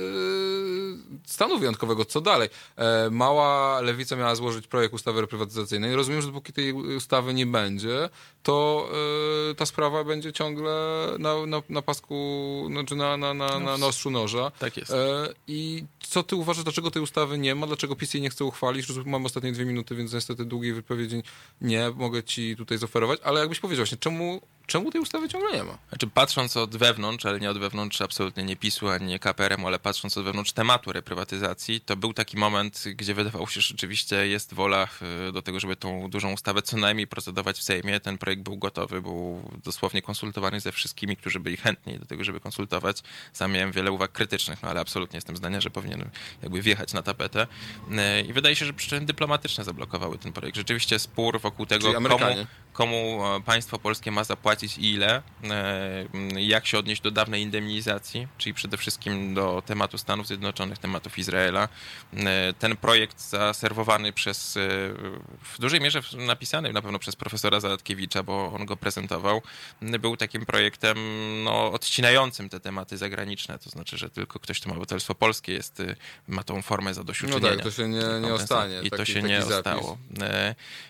stanu wyjątkowego. Co dalej? E, mała lewica miała złożyć projekt ustawy reprywatyzacyjnej. Rozumiem, że dopóki tej ustawy nie będzie, to e, ta sprawa będzie ciągle na, na, na pasku, znaczy na, na, na, na, na ostrzu noża. Tak jest. E, I co ty uważasz, dlaczego tej ustawy nie ma? Dlaczego PiS jej nie chce uchwalić? Mam ostatnie dwie minuty, więc niestety długiej wypowiedzi nie mogę ci tutaj zoferować, ale jakbyś powiedział właśnie, czemu, czemu tej ustawy ciągle nie ma? Znaczy, patrząc od wewnątrz, ale nie od wewnątrz absolutnie nie PiSu, ani nie KPRM, ale patrząc od wewnątrz tematu reprywatyzacji, to był taki moment, gdzie wydawało się, że rzeczywiście jest wola y, do tego, żeby tą dużą ustawę co najmniej procedować w Sejmie. Ten projekt był gotowy, był dosłownie konsultowany ze wszystkimi, którzy byli chętni do tego, żeby konsultować. Sam miałem wiele uwag krytycznych, no ale absolutnie jestem zdania, że powinien jakby wjechać na tapetę. Y, I wydaje się, że przyczyny dyplomatyczne zablokowały ten projekt. Rzeczywiście spór wokół tego, komu. Komu e, państwo polskie ma zapłacić i ile, e, jak się odnieść do dawnej indemnizacji, czyli przede wszystkim do tematu Stanów Zjednoczonych, tematów Izraela. E, Ten projekt zaserwowany przez, w dużej mierze napisany na pewno przez profesora Zaladkiewicza, bo on go prezentował, był takim projektem no, odcinającym te tematy zagraniczne, to znaczy, że tylko ktoś, kto ma obywatelstwo polskie jest, ma tą formę No zadośćuczynienia. tak, to się nie, nie ostanie. I to taki- się taki nie ostało.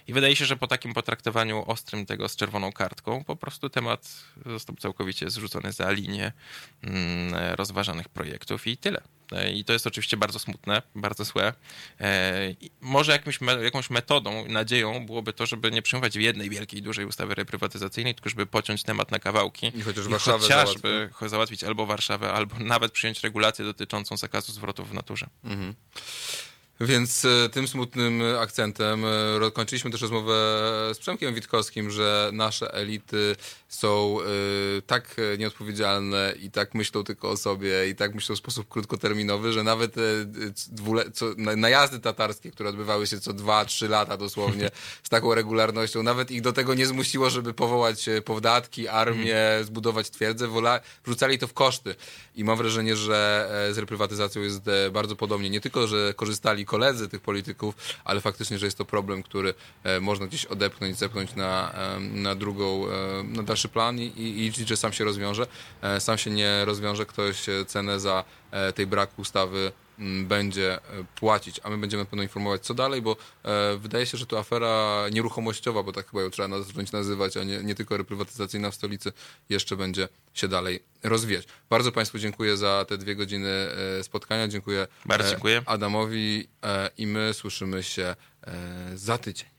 I wydaje się, że po takim potraktowaniu ostrym tego z czerwoną kartką, po prostu temat został całkowicie zrzucony za linię mm, rozważanych projektów i tyle. E, I to jest oczywiście bardzo smutne, bardzo złe. E, i Może jakimś, jakąś metodą, nadzieją byłoby to, żeby nie przyjmować jednej wielkiej, dużej ustawy reprywatyzacyjnej, tylko żeby pociąć temat na kawałki I chociaż Warszawę chociażby załatwić albo Warszawę, albo nawet przyjąć regulację dotyczącą zakazu zwrotów w naturze. Więc e, tym smutnym akcentem e, kończyliśmy też rozmowę z Przemkiem Witkowskim, że nasze elity są e, tak nieodpowiedzialne i tak myślą tylko o sobie i tak myślą w sposób krótkoterminowy, że nawet e, dwule, co, na- najazdy tatarskie, które odbywały się co dwa, trzy lata dosłownie z taką regularnością, nawet ich do tego nie zmusiło, żeby powołać e, powdatki, armię, zbudować twierdzę, wola, wrzucali to w koszty. I mam wrażenie, że e, z reprywatyzacją jest e, bardzo podobnie. Nie tylko, że korzystali koledzy tych polityków, ale faktycznie, że jest to problem, który e, można gdzieś odepchnąć, zepchnąć na, na drugą, na dalszy plan i, i, i liczyć, że sam się rozwiąże. E, Sam się nie rozwiąże, ktoś e, cenę za e, tej brak ustawy m, będzie płacić, a my będziemy pewno informować, co dalej, bo e, wydaje się, że to afera nieruchomościowa, bo tak chyba ją trzeba zacząć nazywać, a nie, nie tylko reprywatyzacyjna w stolicy, jeszcze będzie się dalej rozwijać. Bardzo Państwu dziękuję za te dwie godziny e, spotkania. Dziękuję Bardzo e, dziękuję. Adamowi e, i my słyszymy się za tydzień.